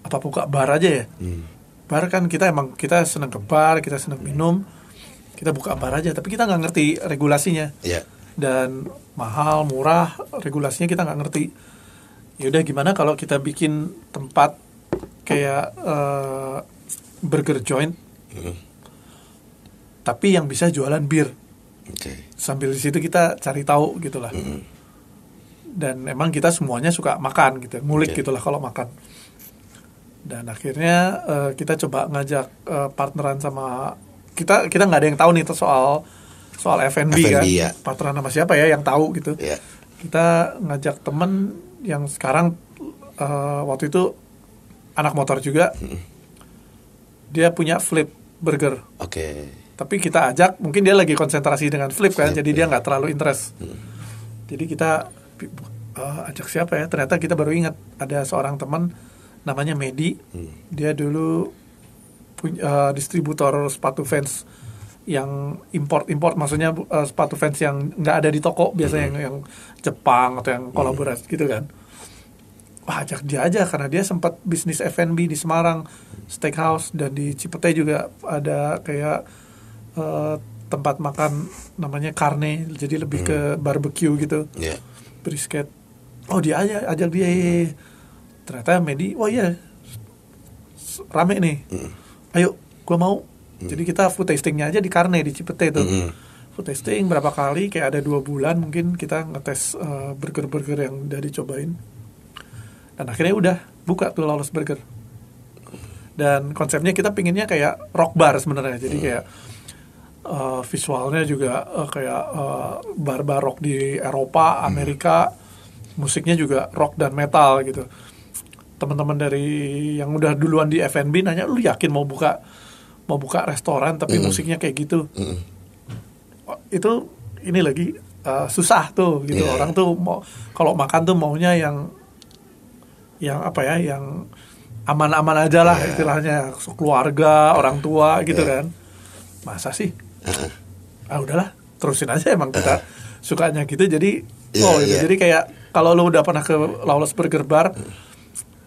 apa buka bar aja ya Hmm. bar kan kita emang kita senang ke bar kita senang minum kita buka bar aja tapi kita nggak ngerti regulasinya Iya. dan mahal murah regulasinya kita nggak ngerti yaudah gimana kalau kita bikin tempat kayak eh, burger joint Hmm. tapi yang bisa jualan bir Oke. sambil di situ kita cari tahu gitulah Hmm. dan emang kita semuanya suka makan gitu ngulik Oke. gitulah kalau makan dan akhirnya eh, kita coba ngajak eh, partneran sama kita kita nggak ada yang tahu nih soal soal F&B, kan ya. partneran sama siapa ya yang tahu gitu Iya. kita ngajak temen yang sekarang eh, waktu itu anak motor juga dia punya flip burger Oke. Tapi kita ajak mungkin dia lagi konsentrasi dengan flip kan Flip, jadi dia ya. nggak terlalu interest. Jadi kita eh, ajak siapa ya? Ternyata kita baru ingat ada seorang teman namanya Medi. Hmm. dia dulu punya eh, distributor sepatu fans yang import import maksudnya eh, sepatu fans yang nggak ada di toko biasanya yang, yang Jepang atau yang kolaborasi gitu kan. Wah ajak dia aja karena dia sempat bisnis F&B di Semarang steakhouse dan di Cipete juga ada kayak eh, tempat makan namanya Carne jadi lebih ke barbecue gitu. Iya. brisket. Oh dia aja ajak dia ternyata Medi wah iya s- rame nih. Hmm. ayo gua mau. Jadi kita food tastingnya aja di Carne di Cipete itu Hmm. food tasting berapa kali? Kayak ada dua bulan mungkin kita ngetes eh, burger-burger yang udah dicobain. Dan akhirnya udah buka tuh Lawless Burger. Dan konsepnya kita pinginnya kayak rock bar sebenarnya. Jadi kayak uh, visualnya juga uh, kayak uh, bar-bar rock di Eropa Amerika musiknya juga rock dan metal gitu. Teman-teman dari yang udah duluan di F&B nanya lu yakin mau buka mau buka restoran tapi musiknya kayak gitu? Wah, itu ini lagi uh, susah tuh gitu. Iya. orang tuh mau kalau makan tuh maunya yang yang apa ya yang aman-aman aja lah Iya. istilahnya. Keluarga orang tua gitu kan. Masa sih ah udahlah terusin aja emang kita sukanya gitu jadi Iya, oh gitu. iya. jadi kayak kalau lu udah pernah ke Lawless Burger Bar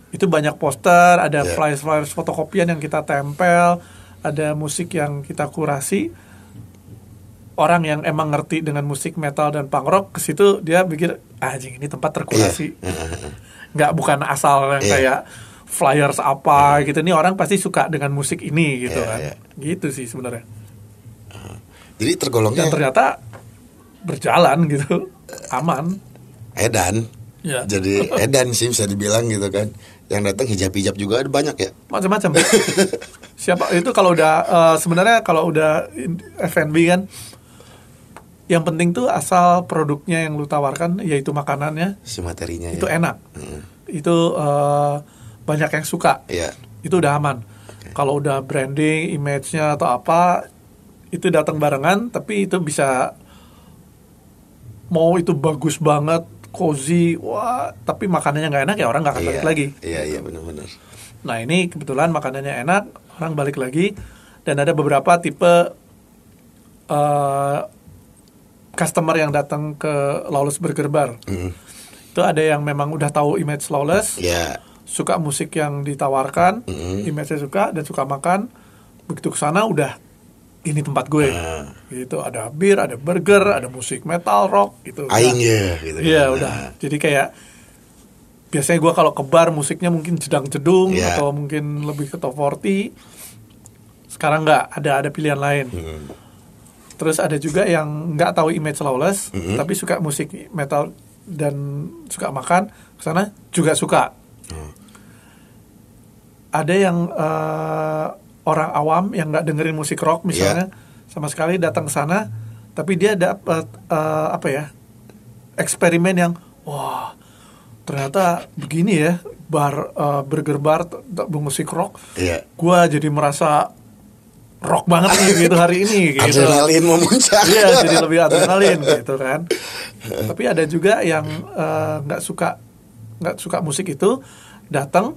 itu banyak poster ada Iya. flyers flyers fotokopian yang kita tempel ada musik yang kita kurasi orang yang emang ngerti dengan musik metal dan punk rock ke situ dia pikir ah anjing ini tempat terkurasi nggak bukan asal yang Iya. kayak flyers apa gitu nih orang pasti suka dengan musik ini gitu Iya, kan iya. gitu sih sebenarnya Jadi tergolongnya dan ternyata berjalan gitu aman edan. Ya. Jadi edan sih bisa dibilang gitu kan. Yang datang hijab-hijab juga ada banyak ya. macam-macam siapa itu kalau udah eh, sebenarnya kalau udah F&B kan yang penting tuh asal produknya yang lu tawarkan yaitu makanannya Si materinya itu ya. enak itu eh, banyak yang suka Iya. itu udah aman kalau udah branding image-nya atau apa itu datang barengan tapi itu bisa mau itu bagus banget cozy wah tapi makanannya nggak enak ya orang nggak akan balik Iya. lagi Iya, iya benar-benar. Nah ini kebetulan makanannya enak, orang balik lagi dan ada beberapa tipe eh, customer yang datang ke Lawless Burger Bar. Mm. Itu ada yang memang udah tahu image Lawless, Iya. suka musik yang ditawarkan, Mm. image-nya suka dan suka makan. Begitu ke sana udah ini tempat gue. Ah. Gitu ada bir, ada burger, ada musik metal, rock gitu. Aing ya gitu. Iya kan. udah. Jadi kayak biasanya gue kalau ke bar musiknya mungkin jedang jedung Iya. atau mungkin lebih ke top 40. Sekarang nggak ada ada pilihan lain. Hmm. Terus ada juga yang nggak tahu image Lawless, Mhm. tapi suka musik metal dan suka makan ke sana juga suka. Hmm. Ada yang eh, orang awam yang nggak dengerin musik rock misalnya Iya. sama sekali datang ke sana, tapi dia dapat eh, apa ya eksperimen yang wah ternyata begini ya bar eh, burger bar t- t- musik rock, Iya. gua jadi merasa rock banget nih gitu hari ini gitu. Adrenalin memuncak. Iya, jadi lebih adrenalin gitu kan. Tapi ada juga yang eh, nggak suka nggak suka musik itu datang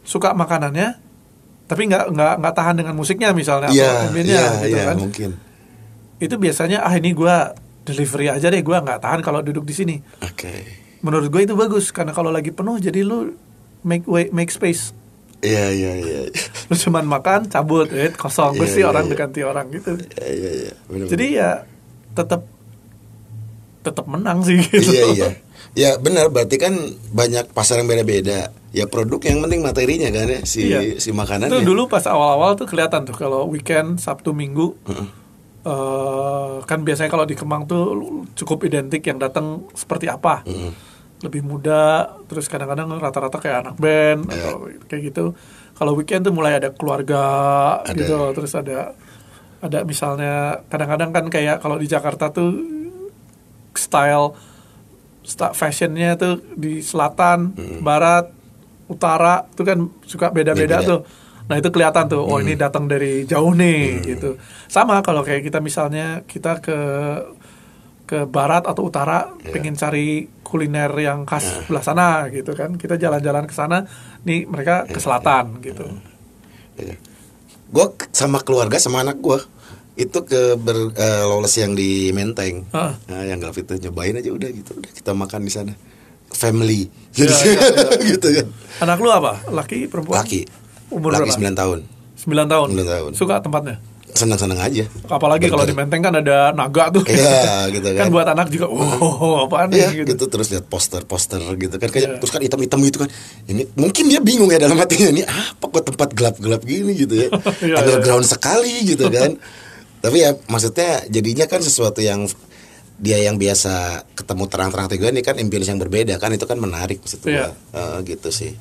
suka makanannya tapi nggak nggak nggak tahan dengan musiknya misalnya Iya, atau ambiennya iya, gitu iya, kan. mungkin. Itu biasanya ah ini gua delivery aja deh gua nggak tahan kalau duduk di sini. Oke. Menurut gue itu bagus karena kalau lagi penuh jadi lu make way make space. Iya, iya, iya. Lu cuman makan cabut, eh kosong. Gue Iya, sih iya, orang iya. diganti orang gitu. Iya, iya, iya. Jadi ya tetap tetap menang sih gitu. Iya iya. Ya benar berarti kan banyak pasar yang beda-beda. Ya produk yang penting materinya kan ya si Iya. si makanan. Itu dulu pas awal-awal tuh kelihatan tuh kalau weekend Sabtu Minggu eh, kan biasanya kalau di Kemang tuh cukup identik yang datang seperti apa. Lebih muda, terus kadang-kadang rata-rata kayak anak band Iya. atau kayak gitu. Kalau weekend tuh mulai ada keluarga Ada. gitu, terus ada ada misalnya kadang-kadang kan kayak kalau di Jakarta tuh style fashionnya tuh di selatan, barat, utara itu kan suka beda-beda tuh. Nah itu kelihatan tuh, oh ini datang dari jauh nih gitu. Sama kalau kayak kita misalnya kita ke ke barat atau utara pengen cari kuliner yang khas sebelah sana gitu kan. Kita jalan-jalan ke sana, nih mereka ke selatan gitu. Gue sama keluarga sama anak gue itu ke ber, eh, lawless yang di Menteng. Ah. Nah, yang Galvit itu nyobain aja udah gitu, udah kita makan di sana. Family. Iya, Gitu, iya, iya. gitu kan. Anak lu apa? Laki, perempuan? Laki. Umur Laki berapa? 9 tahun. 9 tahun. 9 tahun. Suka tempatnya? Senang-senang aja. Apalagi kalau di. Menteng kan ada naga tuh. Iya, gitu kan kan. buat anak juga, wow, apaan Iya nih gitu. gitu. terus lihat poster-poster gitu kan kayak Iya. terus kan hitam-hitam gitu kan ini mungkin dia bingung ya dalam hatinya ini apa kok tempat gelap-gelap gini gitu ya Iya, underground sekali gitu kan tapi ya maksudnya jadinya kan sesuatu yang dia yang biasa ketemu terang-terang juga ini kan ambience yang berbeda kan itu kan menarik maksud Iya. gua. Eh, gitu sih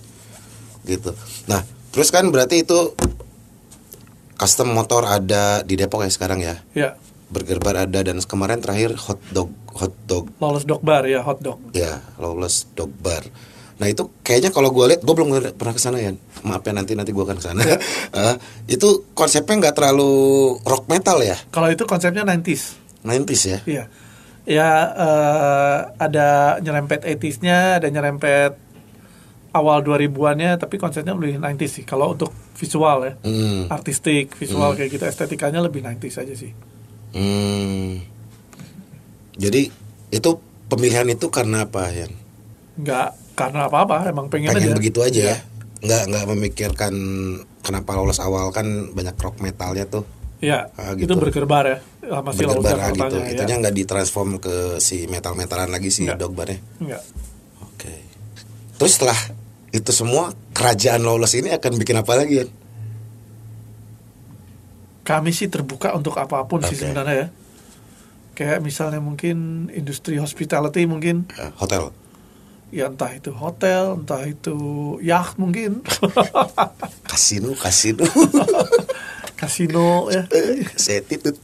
gitu. Nah, terus kan berarti itu custom motor ada di Depok ya sekarang ya. Ya, Burger bar ada dan kemarin terakhir hot dog hot dog lawless dog bar ya, hot dog. ya lawless dog bar. Nah itu kayaknya kalau gue lihat gue belum pernah ke sana ya. Maaf ya nanti nanti gue akan ke sana. Eh, itu konsepnya nggak terlalu rock metal ya, Kalau itu konsepnya 90s. 90s ya. Iya. Ya eh, ada nyerempet 80s-nya, ada nyerempet awal 2000-annya, tapi konsepnya lebih 90s sih. Kalau untuk visual ya, Hmm. artistik, visual kayak gitu, estetikanya lebih 90s aja sih. Hmm. Jadi itu pemilihan itu karena apa ya? Nggak karena apa-apa, emang pengen, Pengen aja. begitu aja Iya. ya? Nggak nggak memikirkan kenapa lolos awal kan banyak rock metalnya tuh. Iya, Ah, itu gitu. bergerbar ya, sama si Laut Bergerbara gitu. Ya. Itunya nggak ditransform ke si metal-metalan lagi si Nggak. dog barnya. Nggak. Oke. Terus setelah itu semua kerajaan lawless ini akan bikin apa lagi ya? Kami sih terbuka untuk apa pun sih Oke. sebenarnya ya. Kayak misalnya mungkin industri hospitality mungkin, Eh, hotel. Ya entah itu hotel, entah itu yacht mungkin, Kasino, kasino. kasino ya, Setitut.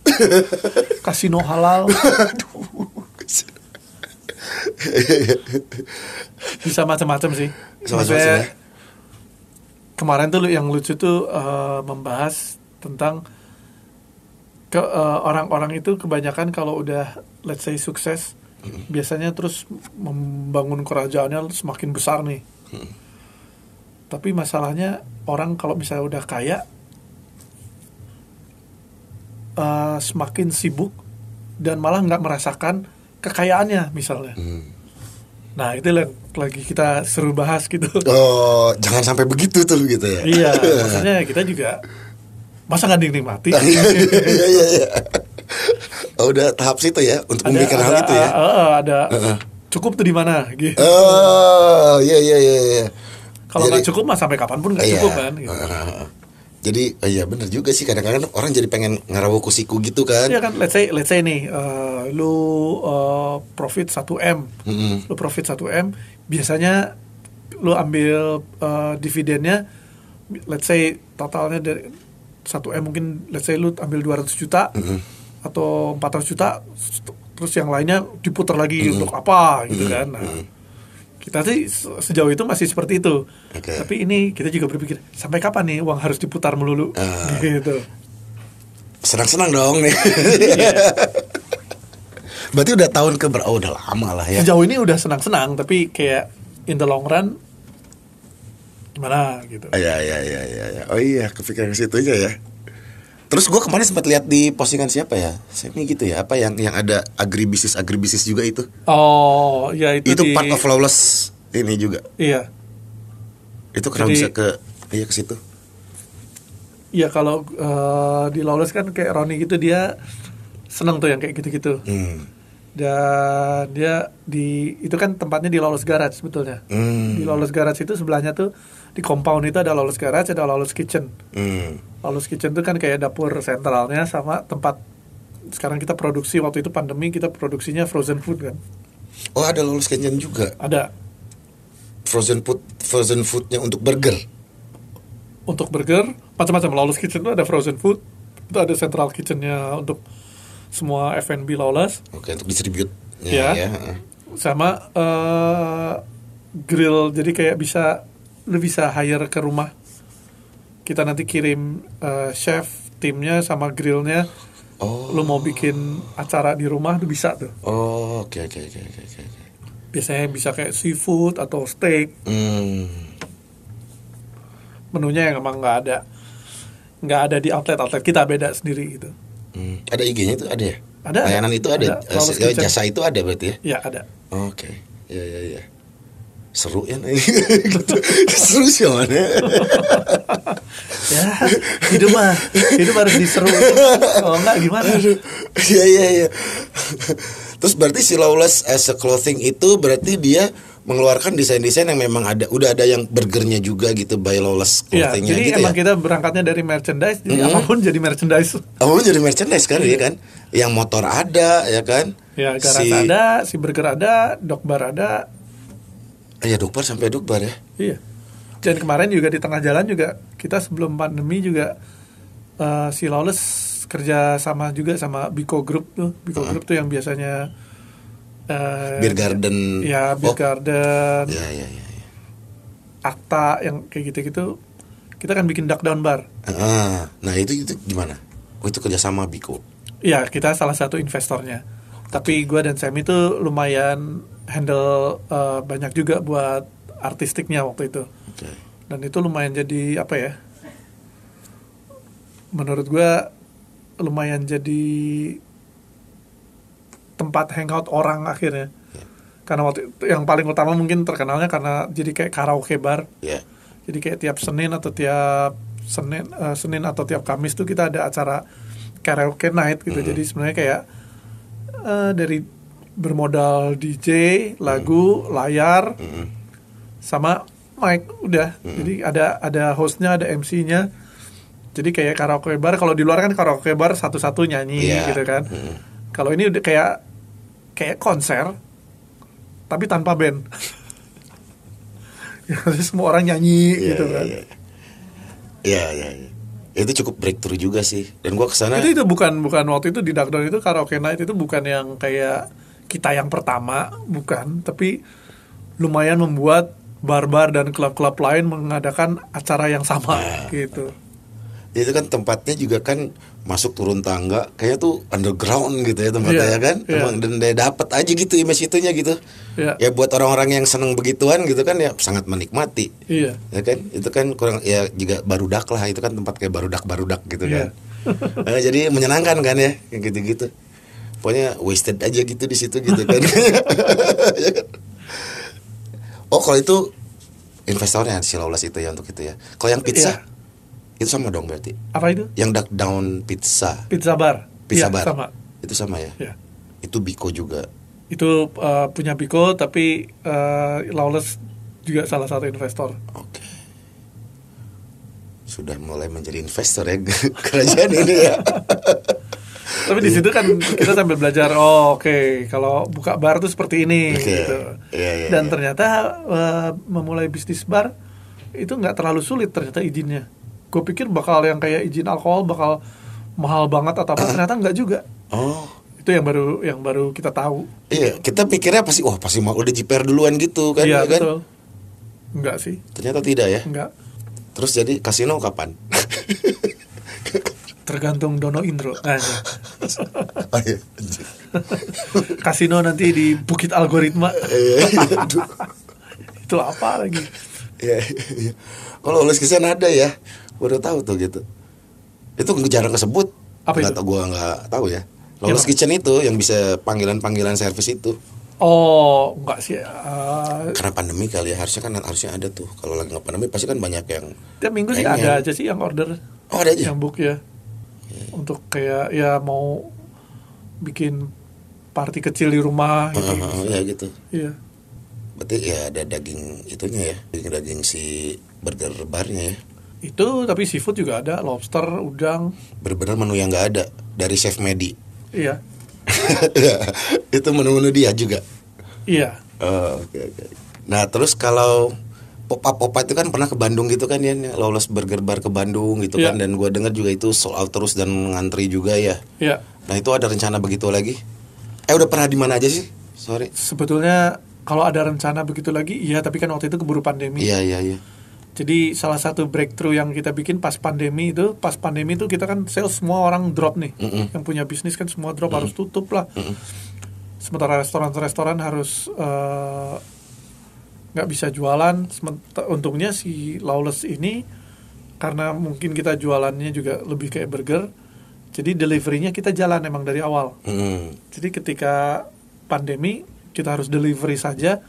kasino halal, bisa macam-macam sih. Maksudnya, ya. kemarin tuh yang lucu tuh eh, membahas tentang ke eh, orang-orang itu kebanyakan kalau udah let's say sukses biasanya terus membangun kerajaannya semakin besar nih. Tapi masalahnya orang kalau misalnya udah kaya eh, semakin sibuk dan malah nggak merasakan kekayaannya misalnya. Hmm. Nah itu yang lagi kita seru bahas gitu. Oh, jangan sampai begitu tuh gitu ya. iya, maksudnya kita juga masa nggak dinikmati? Iya iya iya. Oh, udah tahap situ ya untuk memikirkan hal itu ya. uh, uh, ada cukup tuh di mana? Gitu. Oh, iya iya iya iya. Kalau nggak cukup mah sampai kapan pun nggak Iya. cukup kan? Gitu. Heeh. Jadi oh iya bener juga sih kadang-kadang orang jadi pengen ngarawu kusiku gitu kan. Iya kan, let's say, let's say nih, uh, lu uh, profit 1 m, Mm-mm. lu profit 1 m, biasanya lu ambil uh, dividennya, let's say totalnya dari 1 m mungkin, let's say lu ambil 200 juta atau 400 juta, terus yang lainnya diputar lagi untuk apa gitu kan? Nah, kita sih se- sejauh itu masih seperti itu. Oke. Tapi ini kita juga berpikir sampai kapan nih uang harus diputar melulu, Ah. gitu. Senang-senang dong nih. Berarti udah tahun ke ber- oh udah lama lah ya. Sejauh ini udah senang-senang, tapi kayak in the long run gimana gitu. Iya iya iya iya. iya. Oh iya kepikiran ke situ aja ya. Terus gue kemarin sempat lihat di postingan siapa ya? Semi gitu ya. Apa yang yang ada agribisnis agribisnis juga itu? Oh, ya itu, Itu di, part of lawless ini juga. Iya, Itu kenapa Jadi- bisa ke iya ke situ? iya kalau eh, di Lawless kan kayak Roni gitu dia seneng tuh yang kayak gitu-gitu. Hmm. Dan dia di itu kan tempatnya di Lawless Garage sebetulnya. Hmm. Di Lawless Garage itu sebelahnya tuh di compound itu ada Lawless Garage, ada Lawless Kitchen. Hmm. Lawless Kitchen itu kan kayak dapur sentralnya sama tempat sekarang kita produksi waktu itu pandemi kita produksinya frozen food kan. Oh ada lawless kitchen juga. Ada Frozen food frozen foodnya untuk burger. untuk burger macam-macam lawless kitchen itu ada frozen food itu ada central kitchennya untuk semua F&B lawless Oke untuk distribute. Ya. ya. sama eh, grill jadi kayak bisa lu bisa hire ke rumah kita nanti kirim eh, chef timnya sama grillnya Oh. lu mau bikin acara di rumah tuh bisa tuh Oh oke oke oke oke oke. oke. biasanya bisa kayak seafood atau steak Hmm. menunya yang emang nggak ada nggak ada di outlet outlet kita beda sendiri gitu Hmm. Ada IG-nya itu ada ya? Ada, Layanan itu ada. Ada, Kitchen. jasa itu ada berarti ya? ya ada Oke. Ya ya ya. Seru ya. Seru sih mana? ya hidup mah hidup harus diseru kalau enggak gimana Iya iya iya. Terus berarti si Lawless as a clothing itu berarti dia mengeluarkan desain-desain yang memang ada udah ada yang burgernya juga gitu by Lawless ya clothingnya jadi gitu emang ya. kita berangkatnya dari merchandise jadi Hmm. apa pun jadi merchandise Oh jadi merchandise kan ya kan? Yang motor ada ya kan? ya garage si, ada si burger ada dog bar ada Ya dokbar sampai dokbar ya. iya Dan kemarin juga di tengah jalan juga kita sebelum pandemi juga eh, si Lawless kerja sama juga sama Biko Group tuh. Biko Group tuh yang biasanya eh, Beer Garden. Ya, Beer Oh. Garden, Ya, ya, ya. ya. Akta yang kayak gitu-gitu. Kita kan bikin duck down bar. Ah, nah itu itu gimana? Oh itu kerjasama Biko. Iya, kita salah satu investornya. Tapi gue dan Sam itu lumayan handle eh, banyak juga buat artistiknya waktu itu. Oke. Dan itu lumayan jadi apa ya? Menurut gue lumayan jadi tempat hangout orang akhirnya. Karena waktu itu yang paling utama mungkin terkenalnya karena jadi kayak karaoke bar. Ya. Jadi kayak tiap Senin atau tiap Senin eh, Senin atau tiap Kamis tuh kita ada acara karaoke night gitu. Jadi sebenarnya kayak eh, dari bermodal DJ, lagu, layar, sama mic udah. Jadi ada ada hostnya, ada MC-nya. Jadi kayak karaoke bar. Kalau di luar kan karaoke bar satu-satu nyanyi Iya. gitu kan. Kalau ini udah kayak kayak konser, tapi tanpa band. jadi semua orang nyanyi Iya, gitu iya, kan. iya. Iya, iya, iya. Itu cukup breakthrough juga sih. Dan gua ke sana. Itu itu bukan bukan waktu itu di Dark itu karaoke night itu bukan yang kayak kita yang pertama, bukan, tapi lumayan membuat bar-bar dan klub-klub lain mengadakan acara yang sama Nah. gitu. itu kan tempatnya juga kan masuk turun tangga kayak tuh underground gitu ya tempatnya Iya, ya kan iya. emang dan dia dapat aja gitu image itunya gitu Iya. ya buat orang-orang yang seneng begituan gitu kan ya sangat menikmati Iya. ya kan itu kan kurang ya juga barudak lah itu kan tempat kayak barudak barudak gitu Iya. kan Eh, jadi menyenangkan kan ya kayak gitu-gitu pokoknya wasted aja gitu di situ gitu kan oh kalau itu investornya si Lawless itu ya untuk itu ya kalau yang pizza itu sama dong berarti Apa itu? yang duck down pizza Pizza bar. pizza Iya, bar sama. itu sama ya Iya. itu Biko juga Itu eh, punya Biko tapi eh, Lawless juga salah satu investor. oke sudah mulai menjadi investor ya kerajaan ini ya Tapi di situ kan kita sambil belajar, oh oke, kalau buka bar tuh seperti ini Oke. gitu. Iya, iya, Dan iya. ternyata eh, memulai bisnis bar itu nggak terlalu sulit ternyata izinnya. Gue pikir bakal yang kayak izin alkohol bakal mahal banget atau apa, ternyata nggak juga. oh Itu yang baru yang baru kita tahu. iya kita pikirnya pasti wah pasti mau udah jiper duluan gitu kan Iya ya kan betul. Enggak sih, ternyata tidak ya enggak. terus jadi kasino kapan Tergantung Dono Indro. Nah, iya. Oh, iya. kasino nanti di Bukit Algoritma. Iya, itu apa lagi? Iya. Kalau Lawless Kitchen ada ya, udah tahu tuh gitu. Itu jarang kesebut. Apa Nggak itu? tahu, gue nggak tahu ya. Lawless Apa? Kitchen itu yang bisa panggilan-panggilan servis itu. Oh, enggak sih. Eh, Karena pandemi kali ya, harusnya kan harusnya ada tuh. Kalau lagi nggak pandemi pasti kan banyak yang. Tiap minggu sih ada aja sih yang order Oh ada aja. yang book ya. Untuk kayak ya mau bikin party kecil di rumah gitu. Oh, ya gitu. Iya. Berarti ya ada daging itunya ya, daging daging si burger barnya ya. Itu tapi seafood juga ada, lobster, udang. Bener-bener menu yang nggak ada dari chef Medi. Iya. itu menu-menu dia juga. Iya. Oh, oke oke. Nah, terus kalau Popa Popa itu kan pernah ke Bandung gitu kan ya, Lawless Burger Bar ke Bandung gitu Iya. kan dan gua dengar juga itu sold out terus dan ngantri juga ya. Iya. Nah, itu ada rencana begitu lagi? Eh, udah pernah di mana aja sih? Sorry. Sebetulnya kalau ada rencana begitu lagi, iya tapi kan waktu itu keburu pandemi. Iya, iya, iya. Jadi salah satu breakthrough yang kita bikin pas pandemi itu, pas pandemi itu kita kan sales semua orang drop nih. Mm-mm. Yang punya bisnis kan semua drop harus tutup lah. Sementara restoran-restoran harus eh, nggak bisa jualan. Untungnya si Lawless ini karena mungkin kita jualannya juga lebih kayak burger. Jadi deliverynya kita jalan emang dari awal. Mm. Jadi ketika pandemi kita harus delivery saja,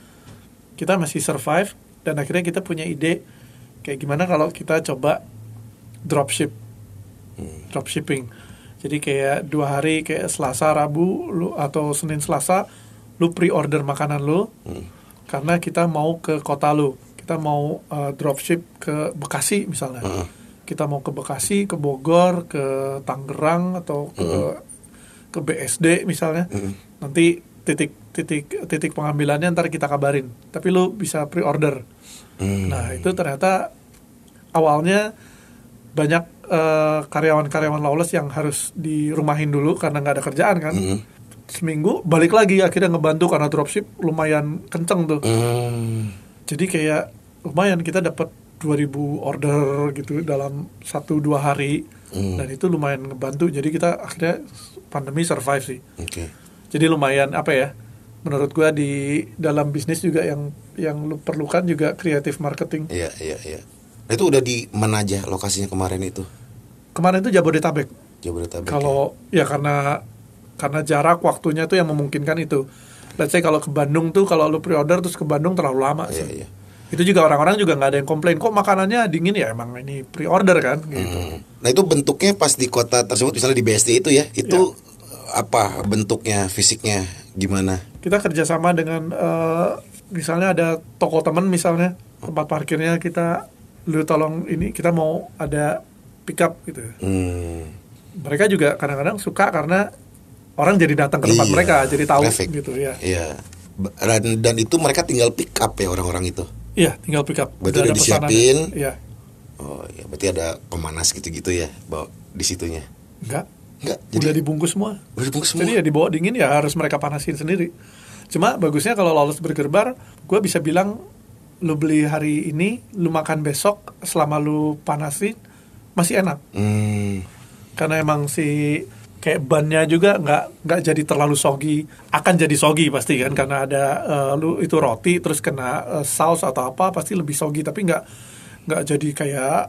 kita masih survive dan akhirnya kita punya ide kayak gimana kalau kita coba dropship, dropshipping. Jadi kayak dua hari kayak Selasa, Rabu, lu atau Senin, Selasa, lu pre-order makanan lu karena kita mau ke kota lu, kita mau uh, dropship ke Bekasi misalnya. Kita mau ke Bekasi, ke Bogor, ke Tangerang atau ke ke BSD misalnya. Nanti titik titik titik pengambilannya ntar kita kabarin tapi lu bisa pre-order Hmm. nah itu ternyata awalnya banyak eh, karyawan-karyawan lawless yang harus dirumahin dulu karena nggak ada kerjaan kan Hmm. Seminggu balik lagi akhirnya ngebantu karena dropship lumayan kenceng tuh Hmm. jadi kayak lumayan kita dapat 2000 order gitu dalam satu dua hari Hmm. dan itu lumayan ngebantu jadi kita akhirnya pandemi survive sih Oke. jadi lumayan apa ya menurut gua di dalam bisnis juga yang yang lu perlukan juga creative marketing Iya, iya, iya. Nah, itu udah di mana aja lokasinya kemarin itu? kemarin itu Jabodetabek Jabodetabek. ya? kalau ya karena karena jarak waktunya tuh yang memungkinkan itu let's say kalau ke Bandung tuh kalau lu pre-order terus ke Bandung terlalu lama Iya, sih iya. itu juga orang-orang juga nggak ada yang komplain kok makanannya dingin ya emang ini pre-order kan gitu Hmm. Nah, itu bentuknya pas di kota tersebut misalnya di BSD itu ya, itu Iya. apa bentuknya, fisiknya gimana? kita kerjasama dengan eh, misalnya ada toko temen misalnya tempat parkirnya kita lu tolong ini kita mau ada pickup gitu Hmm. mereka juga kadang-kadang suka karena orang jadi datang ke tempat Iya, mereka jadi tahu traffic. gitu ya Iya. Ba- Dan, dan itu mereka tinggal pick up ya orang-orang itu. iya tinggal pickup Berarti udah disiapin. iya Oh, ya berarti ada pemanas gitu-gitu ya, bawa di situnya. enggak Enggak, udah jadi dibungkus semua udah dibungkus semua. jadi ya dibawa dingin ya harus mereka panasin sendiri cuma bagusnya kalau lolos bergerbar gue bisa bilang lu beli hari ini lu makan besok selama lu panasin masih enak Hmm. karena emang si kayak bannya juga nggak nggak jadi terlalu soggy akan jadi soggy pasti kan karena ada eh, lu itu roti terus kena eh, saus atau apa pasti lebih soggy tapi nggak nggak jadi kayak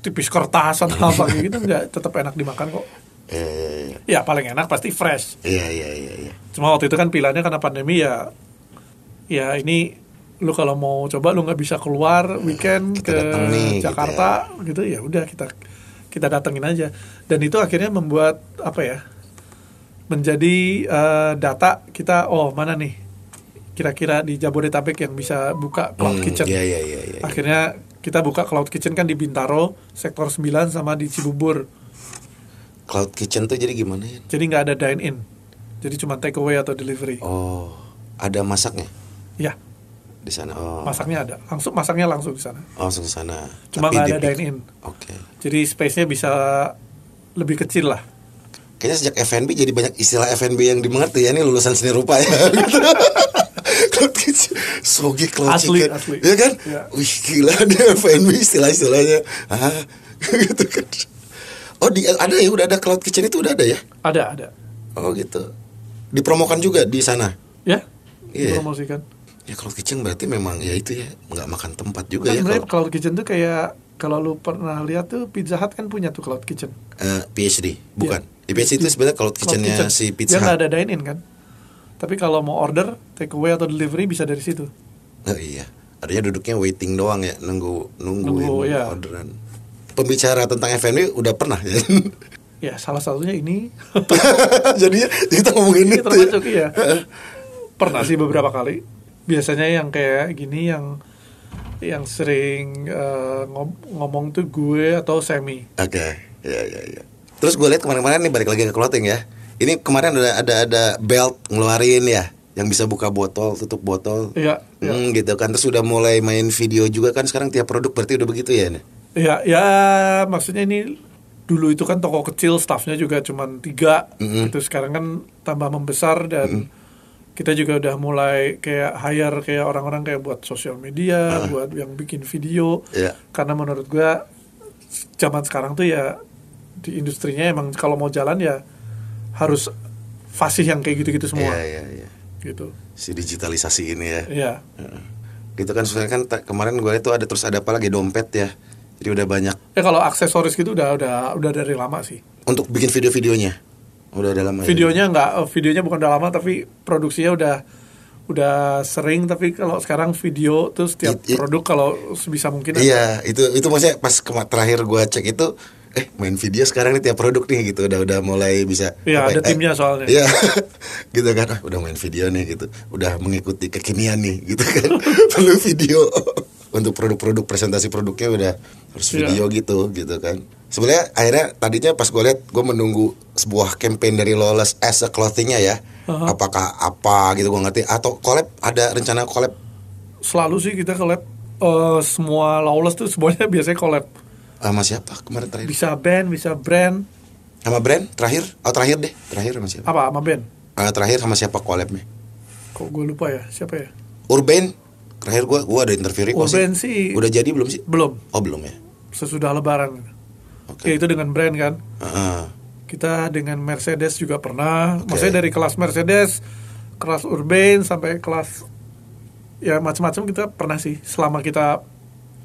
tipis kertas atau apa gitu nggak tetap enak dimakan kok. Eh, ya paling enak pasti fresh. Iya iya iya iya. cuma waktu itu kan pilihannya karena pandemi ya ya ini lu kalau mau coba lu nggak bisa keluar weekend Kita ke nih, gitu Jakarta gitu ya udah kita kita datengin aja. Dan itu akhirnya membuat apa ya menjadi eh, data kita oh mana nih kira-kira di Jabodetabek yang bisa buka cloud Hmm, kitchen. Iya iya iya iya. akhirnya kita buka cloud kitchen kan di Bintaro sektor 9 sama di Cibubur. Cloud kitchen tuh jadi gimana ya? jadi nggak ada dine in jadi cuma take away atau delivery. Oh, ada masaknya? Ya di sana. Oh. masaknya ada langsung masaknya langsung di sana Oh, langsung ke sana. Cuma nggak di ada dine in. Oke. jadi space-nya bisa lebih kecil lah Kayaknya sejak FNB jadi banyak istilah FNB yang dimengerti ya. Ini lulusan seni rupa ya. cloud kitchen, sogi cloud Asli, chicken. asli. Iya kan? Iya. Wih gila dia FNB istilah-istilahnya. Ah, gitu kan. Oh, di, ada ya udah ada cloud kitchen itu udah ada ya? ada ada Oh gitu. Dipromokan juga di sana. ya Iya. promosikan Ya cloud kitchen berarti memang ya itu ya nggak makan tempat juga kan ya sebenarnya kalau cloud kitchen tuh kayak kalau lu pernah lihat tuh Pizza Hut kan punya tuh cloud kitchen Eh, PhD bukan. Iya. Di PhD itu sebenarnya cloud Cloud kitchennya si dia Pizza nggak Hut. ada dine in kan tapi kalau mau order take away atau delivery bisa dari situ Oh iya. Artinya duduknya waiting doang ya, nunggu nungguin Nunggu, ya. orderan. Pembicara tentang FNB udah pernah ya. ya salah satunya ini Jadinya kita ngomongin ini itu. ya. termasuk iya pernah sih beberapa kali biasanya yang kayak gini yang yang sering eh, ngom- ngomong tuh gue atau semi Oke, ya ya ya. Terus gue lihat kemarin-kemarin nih balik lagi ke clothing ya. Ini kemarin ada ada ada belt ngeluarin ya, yang bisa buka botol, tutup botol. Iya, iya. Hmm, gitu kan. Terus udah mulai main video juga kan sekarang tiap produk berarti udah begitu ya. Nih? Ya, ya maksudnya ini dulu itu kan toko kecil, staffnya juga cuma tiga. Mm-mm. Itu sekarang kan tambah membesar dan kita juga udah mulai kayak hire kayak orang-orang kayak buat sosial media, buat yang bikin video. Iya. Karena menurut gua zaman sekarang tuh ya di industrinya emang kalau mau jalan ya harus fasih yang kayak gitu-gitu semua. Iya iya iya. Gitu. Si digitalisasi ini ya. Iya. Heeh. Gitu kan sebenarnya kan kemarin gue lihat tuh ada terus ada apa lagi dompet ya. Jadi udah banyak Ya kalau aksesoris gitu udah udah udah dari lama sih. untuk bikin video-videonya. Udah ada lama. ya? videonya nggak eh, videonya bukan udah lama tapi produksinya udah udah sering tapi kalau sekarang video tuh setiap It- it- produk kalau sebisa mungkin Iya, itu itu maksudnya pas kema- terakhir gua cek itu eh main video sekarang nih tiap produk nih gitu udah udah mulai bisa Iya, ada ya, timnya soalnya. Iya. gitu kan. Ah, udah main video nih gitu. Udah mengikuti kekinian nih gitu kan. Perlu video untuk produk-produk presentasi produknya udah harus Iya. video gitu gitu kan. Sebenarnya akhirnya tadinya pas gue lihat gue menunggu sebuah campaign dari Lawless as a clothingnya ya. Apakah apa gitu gue ngerti atau collab ada rencana collab Selalu sih kita collab eh, semua lawless tuh semuanya biasanya collab. sama siapa kemarin terakhir? Bisa band, bisa brand, Sama brand terakhir? Oh terakhir deh, terakhir sama siapa? apa sama band. Eh, terakhir sama siapa collabnya? Kok gue lupa ya, siapa ya? Urban. Terakhir gue gue ada interview Urban sih- Udah jadi belum sih? Belum, Oh belum ya. sesudah lebaran. Oke. Ya itu dengan brand kan. Heeh. Kita dengan Mercedes juga pernah. Oke. Maksudnya dari kelas Mercedes, kelas Urban sampai kelas ya macam-macam kita pernah sih selama kita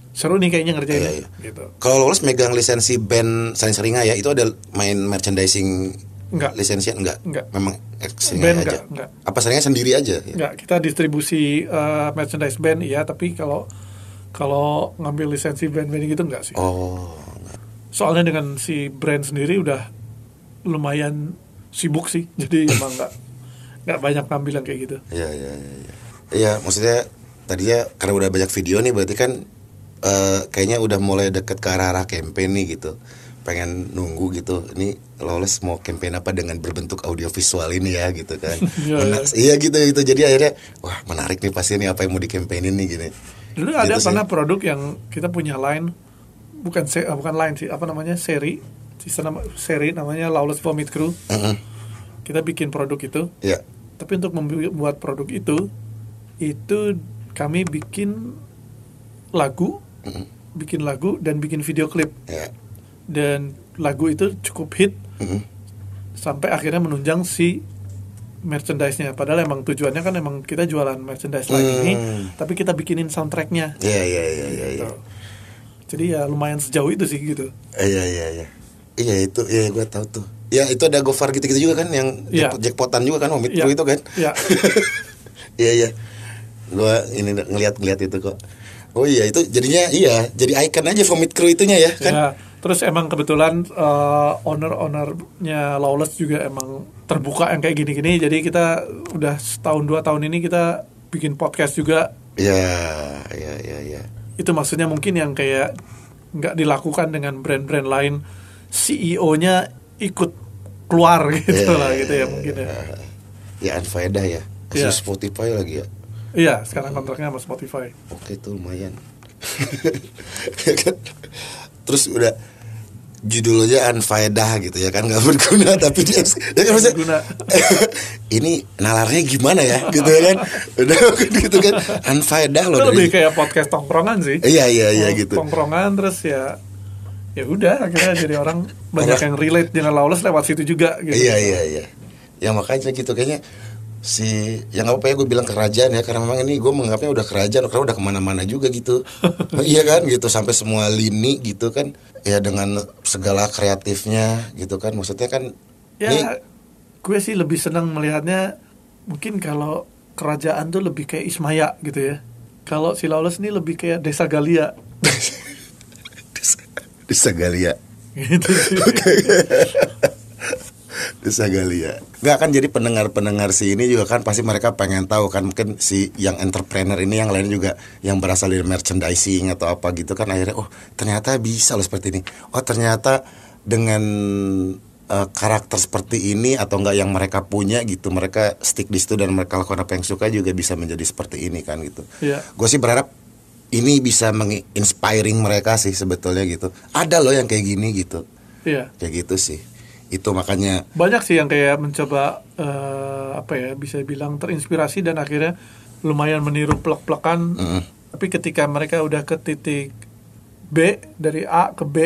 seru nih kayaknya ngerjain Iya, iya. gitu. Kalau lolos megang lisensi band sering-seringa ya, itu ada main merchandising Enggak. lisensinya enggak? Enggak. Memang Band seringai aja. enggak, enggak. Apa seringnya sendiri aja? ya? Enggak, kita distribusi eh, merchandise band iya, tapi kalau kalau ngambil lisensi band-band gitu enggak sih. Oh. Soalnya dengan si brand sendiri udah lumayan sibuk sih. Jadi emang enggak enggak banyak ngambil yang kayak gitu. Iya, iya, iya. Iya, Iya, maksudnya tadinya karena udah banyak video nih berarti kan eh, kayaknya udah mulai deket ke arah-arah campaign nih gitu. Pengen nunggu gitu. Ini Lawless mau campaign apa dengan berbentuk audiovisual ini ya gitu kan. Iya, Mena- iya gitu gitu. Jadi akhirnya wah menarik nih pasti nih apa yang mau dikampagnein nih gini. Dulu ada Gitu sih. pernah produk yang kita punya line bukan se eh, bukan line sih, apa namanya? seri. Sistem nama, seri namanya Lawless Vomit Crew. Heeh. Kita bikin produk itu, Ya. tapi untuk membuat produk itu itu kami bikin lagu, Mhm. bikin lagu dan bikin video klip. Ya. Dan lagu itu cukup hit Mhm. sampai akhirnya menunjang si merchandise-nya. Padahal emang tujuannya kan emang kita jualan merchandise line ini, Hmm. tapi kita bikinin soundtracknya. Iya, iya, iya, iya, iya. Gitu. Jadi ya lumayan sejauh itu sih gitu. Iya iya iya. Iya itu iya gue tahu tuh. Ya itu ada Gofar gitu-gitu juga kan yang jackpot- jackpotan juga kan Homit Iya. Crew itu kan. Iya. Iya iya. Gue ini ngeliat-ngeliat itu kok. Oh iya itu jadinya iya jadi icon aja Vomit Crew itunya ya kan. Ya, terus emang kebetulan eh, owner-ownernya Lawless juga emang terbuka yang kayak gini-gini. Jadi kita udah setahun dua tahun ini kita bikin podcast juga. Iya iya iya iya. Itu maksudnya mungkin yang kayak nggak dilakukan dengan brand-brand lain. CEO-nya ikut keluar gitu Iya, lah gitu ya iya, mungkin ya. Ya Anfaedah ya. Iya. Kasus Spotify lagi ya. Iya, sekarang kontraknya sama Spotify. Oke tuh lumayan. Terus udah judulnya Anfaedah gitu ya kan nggak berguna tapi dia ya kan Berguna. ini nalarnya gimana ya gitu ya kan udah gitu kan Anfaedah loh Itu lebih dari kayak podcast tongkrongan sih. iya iya iya Oh, gitu Tongkrongan terus ya ya udah akhirnya jadi orang banyak yang relate dengan Lawless lewat situ juga gitu. iya iya iya ya makanya gitu kayaknya si yang apa ya gue bilang kerajaan ya karena memang ini gue menganggapnya udah kerajaan karena udah ke mana-mana juga gitu iya kan gitu sampai semua lini gitu kan ya dengan segala kreatifnya gitu kan maksudnya kan Ya, ini gue sih lebih senang melihatnya mungkin kalau kerajaan tuh lebih kayak Ismaya gitu ya. Kalau si Lawless ini lebih kayak Desa Galia Desa Galia gitu sih. Desa Galia Nggak kan jadi pendengar-pendengar si ini juga kan pasti mereka pengen tahu kan mungkin si yang entrepreneur ini yang lain juga yang berasal dari merchandising atau apa gitu kan akhirnya oh ternyata bisa loh seperti ini. Oh ternyata dengan eh, karakter seperti ini atau enggak yang mereka punya gitu mereka stick di situ dan mereka lakukan apa yang suka juga bisa menjadi seperti ini kan gitu. Iya. gue sih berharap ini bisa menginspiring mereka sih sebetulnya gitu. Ada loh yang kayak gini gitu. Iya. kayak gitu sih itu makanya Banyak sih yang kayak mencoba eh, apa ya bisa bilang terinspirasi dan akhirnya lumayan meniru plek-plekan. Mm. Tapi ketika mereka udah ke titik B dari A ke B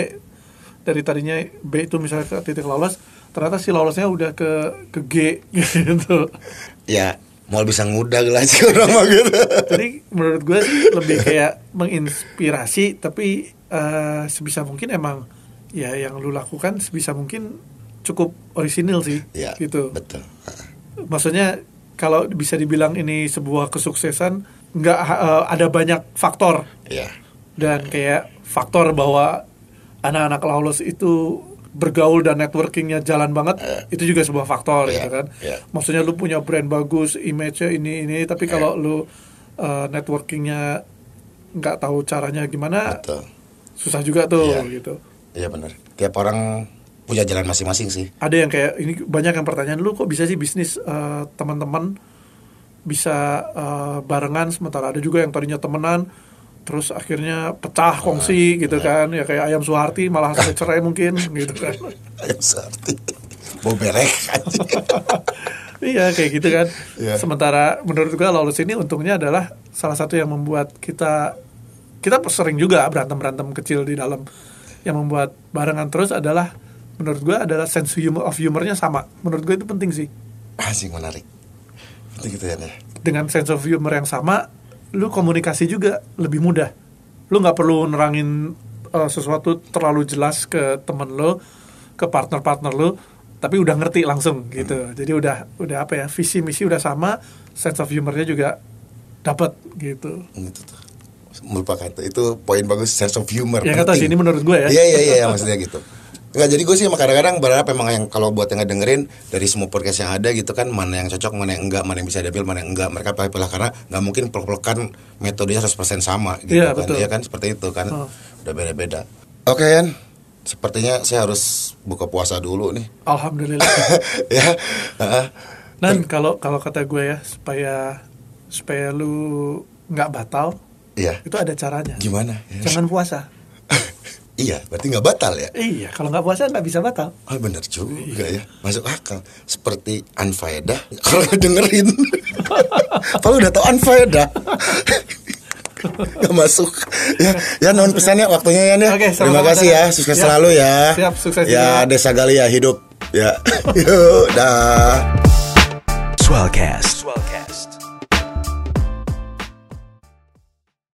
dari tadinya B itu misalnya ke titik Lawless, ternyata si Lawlessnya udah ke ke G gitu. ya mau bisa ngudag lah sih orang mah gitu Jadi menurut gue sih lebih kayak menginspirasi tapi eh, sebisa mungkin emang ya yang lu lakukan sebisa mungkin cukup orisinil sih ya gitu. betul. Maksudnya kalau bisa dibilang ini sebuah kesuksesan nggak eh, ada banyak faktor. Ya dan kayak faktor bahwa anak-anak Lawless itu bergaul dan networkingnya jalan banget itu juga sebuah faktor Iya, gitu kan. iya. maksudnya lu punya brand bagus image-nya ini ini tapi kalau lu uh, networkingnya nggak tahu caranya gimana betul. susah juga tuh Iya. gitu. Iya benar. Tiap orang punya jalan masing-masing sih. ada yang kayak ini banyak yang pertanyaan lu kok bisa sih bisnis eh, teman-teman bisa eh, barengan? Sementara ada juga yang tadinya temenan terus akhirnya pecah kongsi gitu kan. Ya kayak ayam suharti malah sampai cerai mungkin gitu kan. Ayo seperti mau berek. Iya kayak gitu kan. Iya. sementara menurut gua lulus ini untungnya adalah salah satu yang membuat kita kita sering juga berantem berantem kecil di dalam. Yang membuat barengan terus adalah menurut gua adalah sense humor of humornya sama menurut gue itu penting sih Asing menarik. Penting gitu ya. Dengan sense of humor yang sama lu komunikasi juga lebih mudah lu nggak perlu nerangin uh, sesuatu terlalu jelas ke temen lo ke partner partner lo tapi udah ngerti langsung gitu jadi udah udah apa ya visi misi udah sama sense of humornya juga dapat gitu tuh. Melupakan tuh. itu poin bagus sense of humor. Ya, nggak tahu sih, penting. ini menurut gue ya. Iya iya iya maksudnya gitu. Enggak jadi gue sih emang kadang-kadang berharap emang yang kalau buat yang ngedengerin dari semua podcast yang ada gitu kan mana yang cocok mana yang enggak mana yang bisa diambil mana yang enggak mereka pilih karena nggak mungkin peluk-pelukan metodenya 100% sama gitu Iya, kan. betul. Iya kan? Seperti itu kan. Oh. udah beda-beda. Oke Yan. Sepertinya saya harus buka puasa dulu nih. Alhamdulillah. Ya. Heeh. dan kalau kalau kata gue ya supaya supaya lu nggak batal Iya. itu ada caranya. Gimana? Ya. jangan puasa iya berarti nggak batal ya? Iya kalau nggak puasa nggak bisa batal. Oh bener juga ya. Masuk akal. Seperti Anfaedah Kalau dengerin. Kalau udah tau Anfaedah. Gak masuk. Ya, ya non pesannya waktunya ya nih Oke, Terima kasih ya. Sukses Siap. selalu ya. Siap, sukses Ya juga. Desa Galia hidup. Ya. Yuk dah. Swellcast.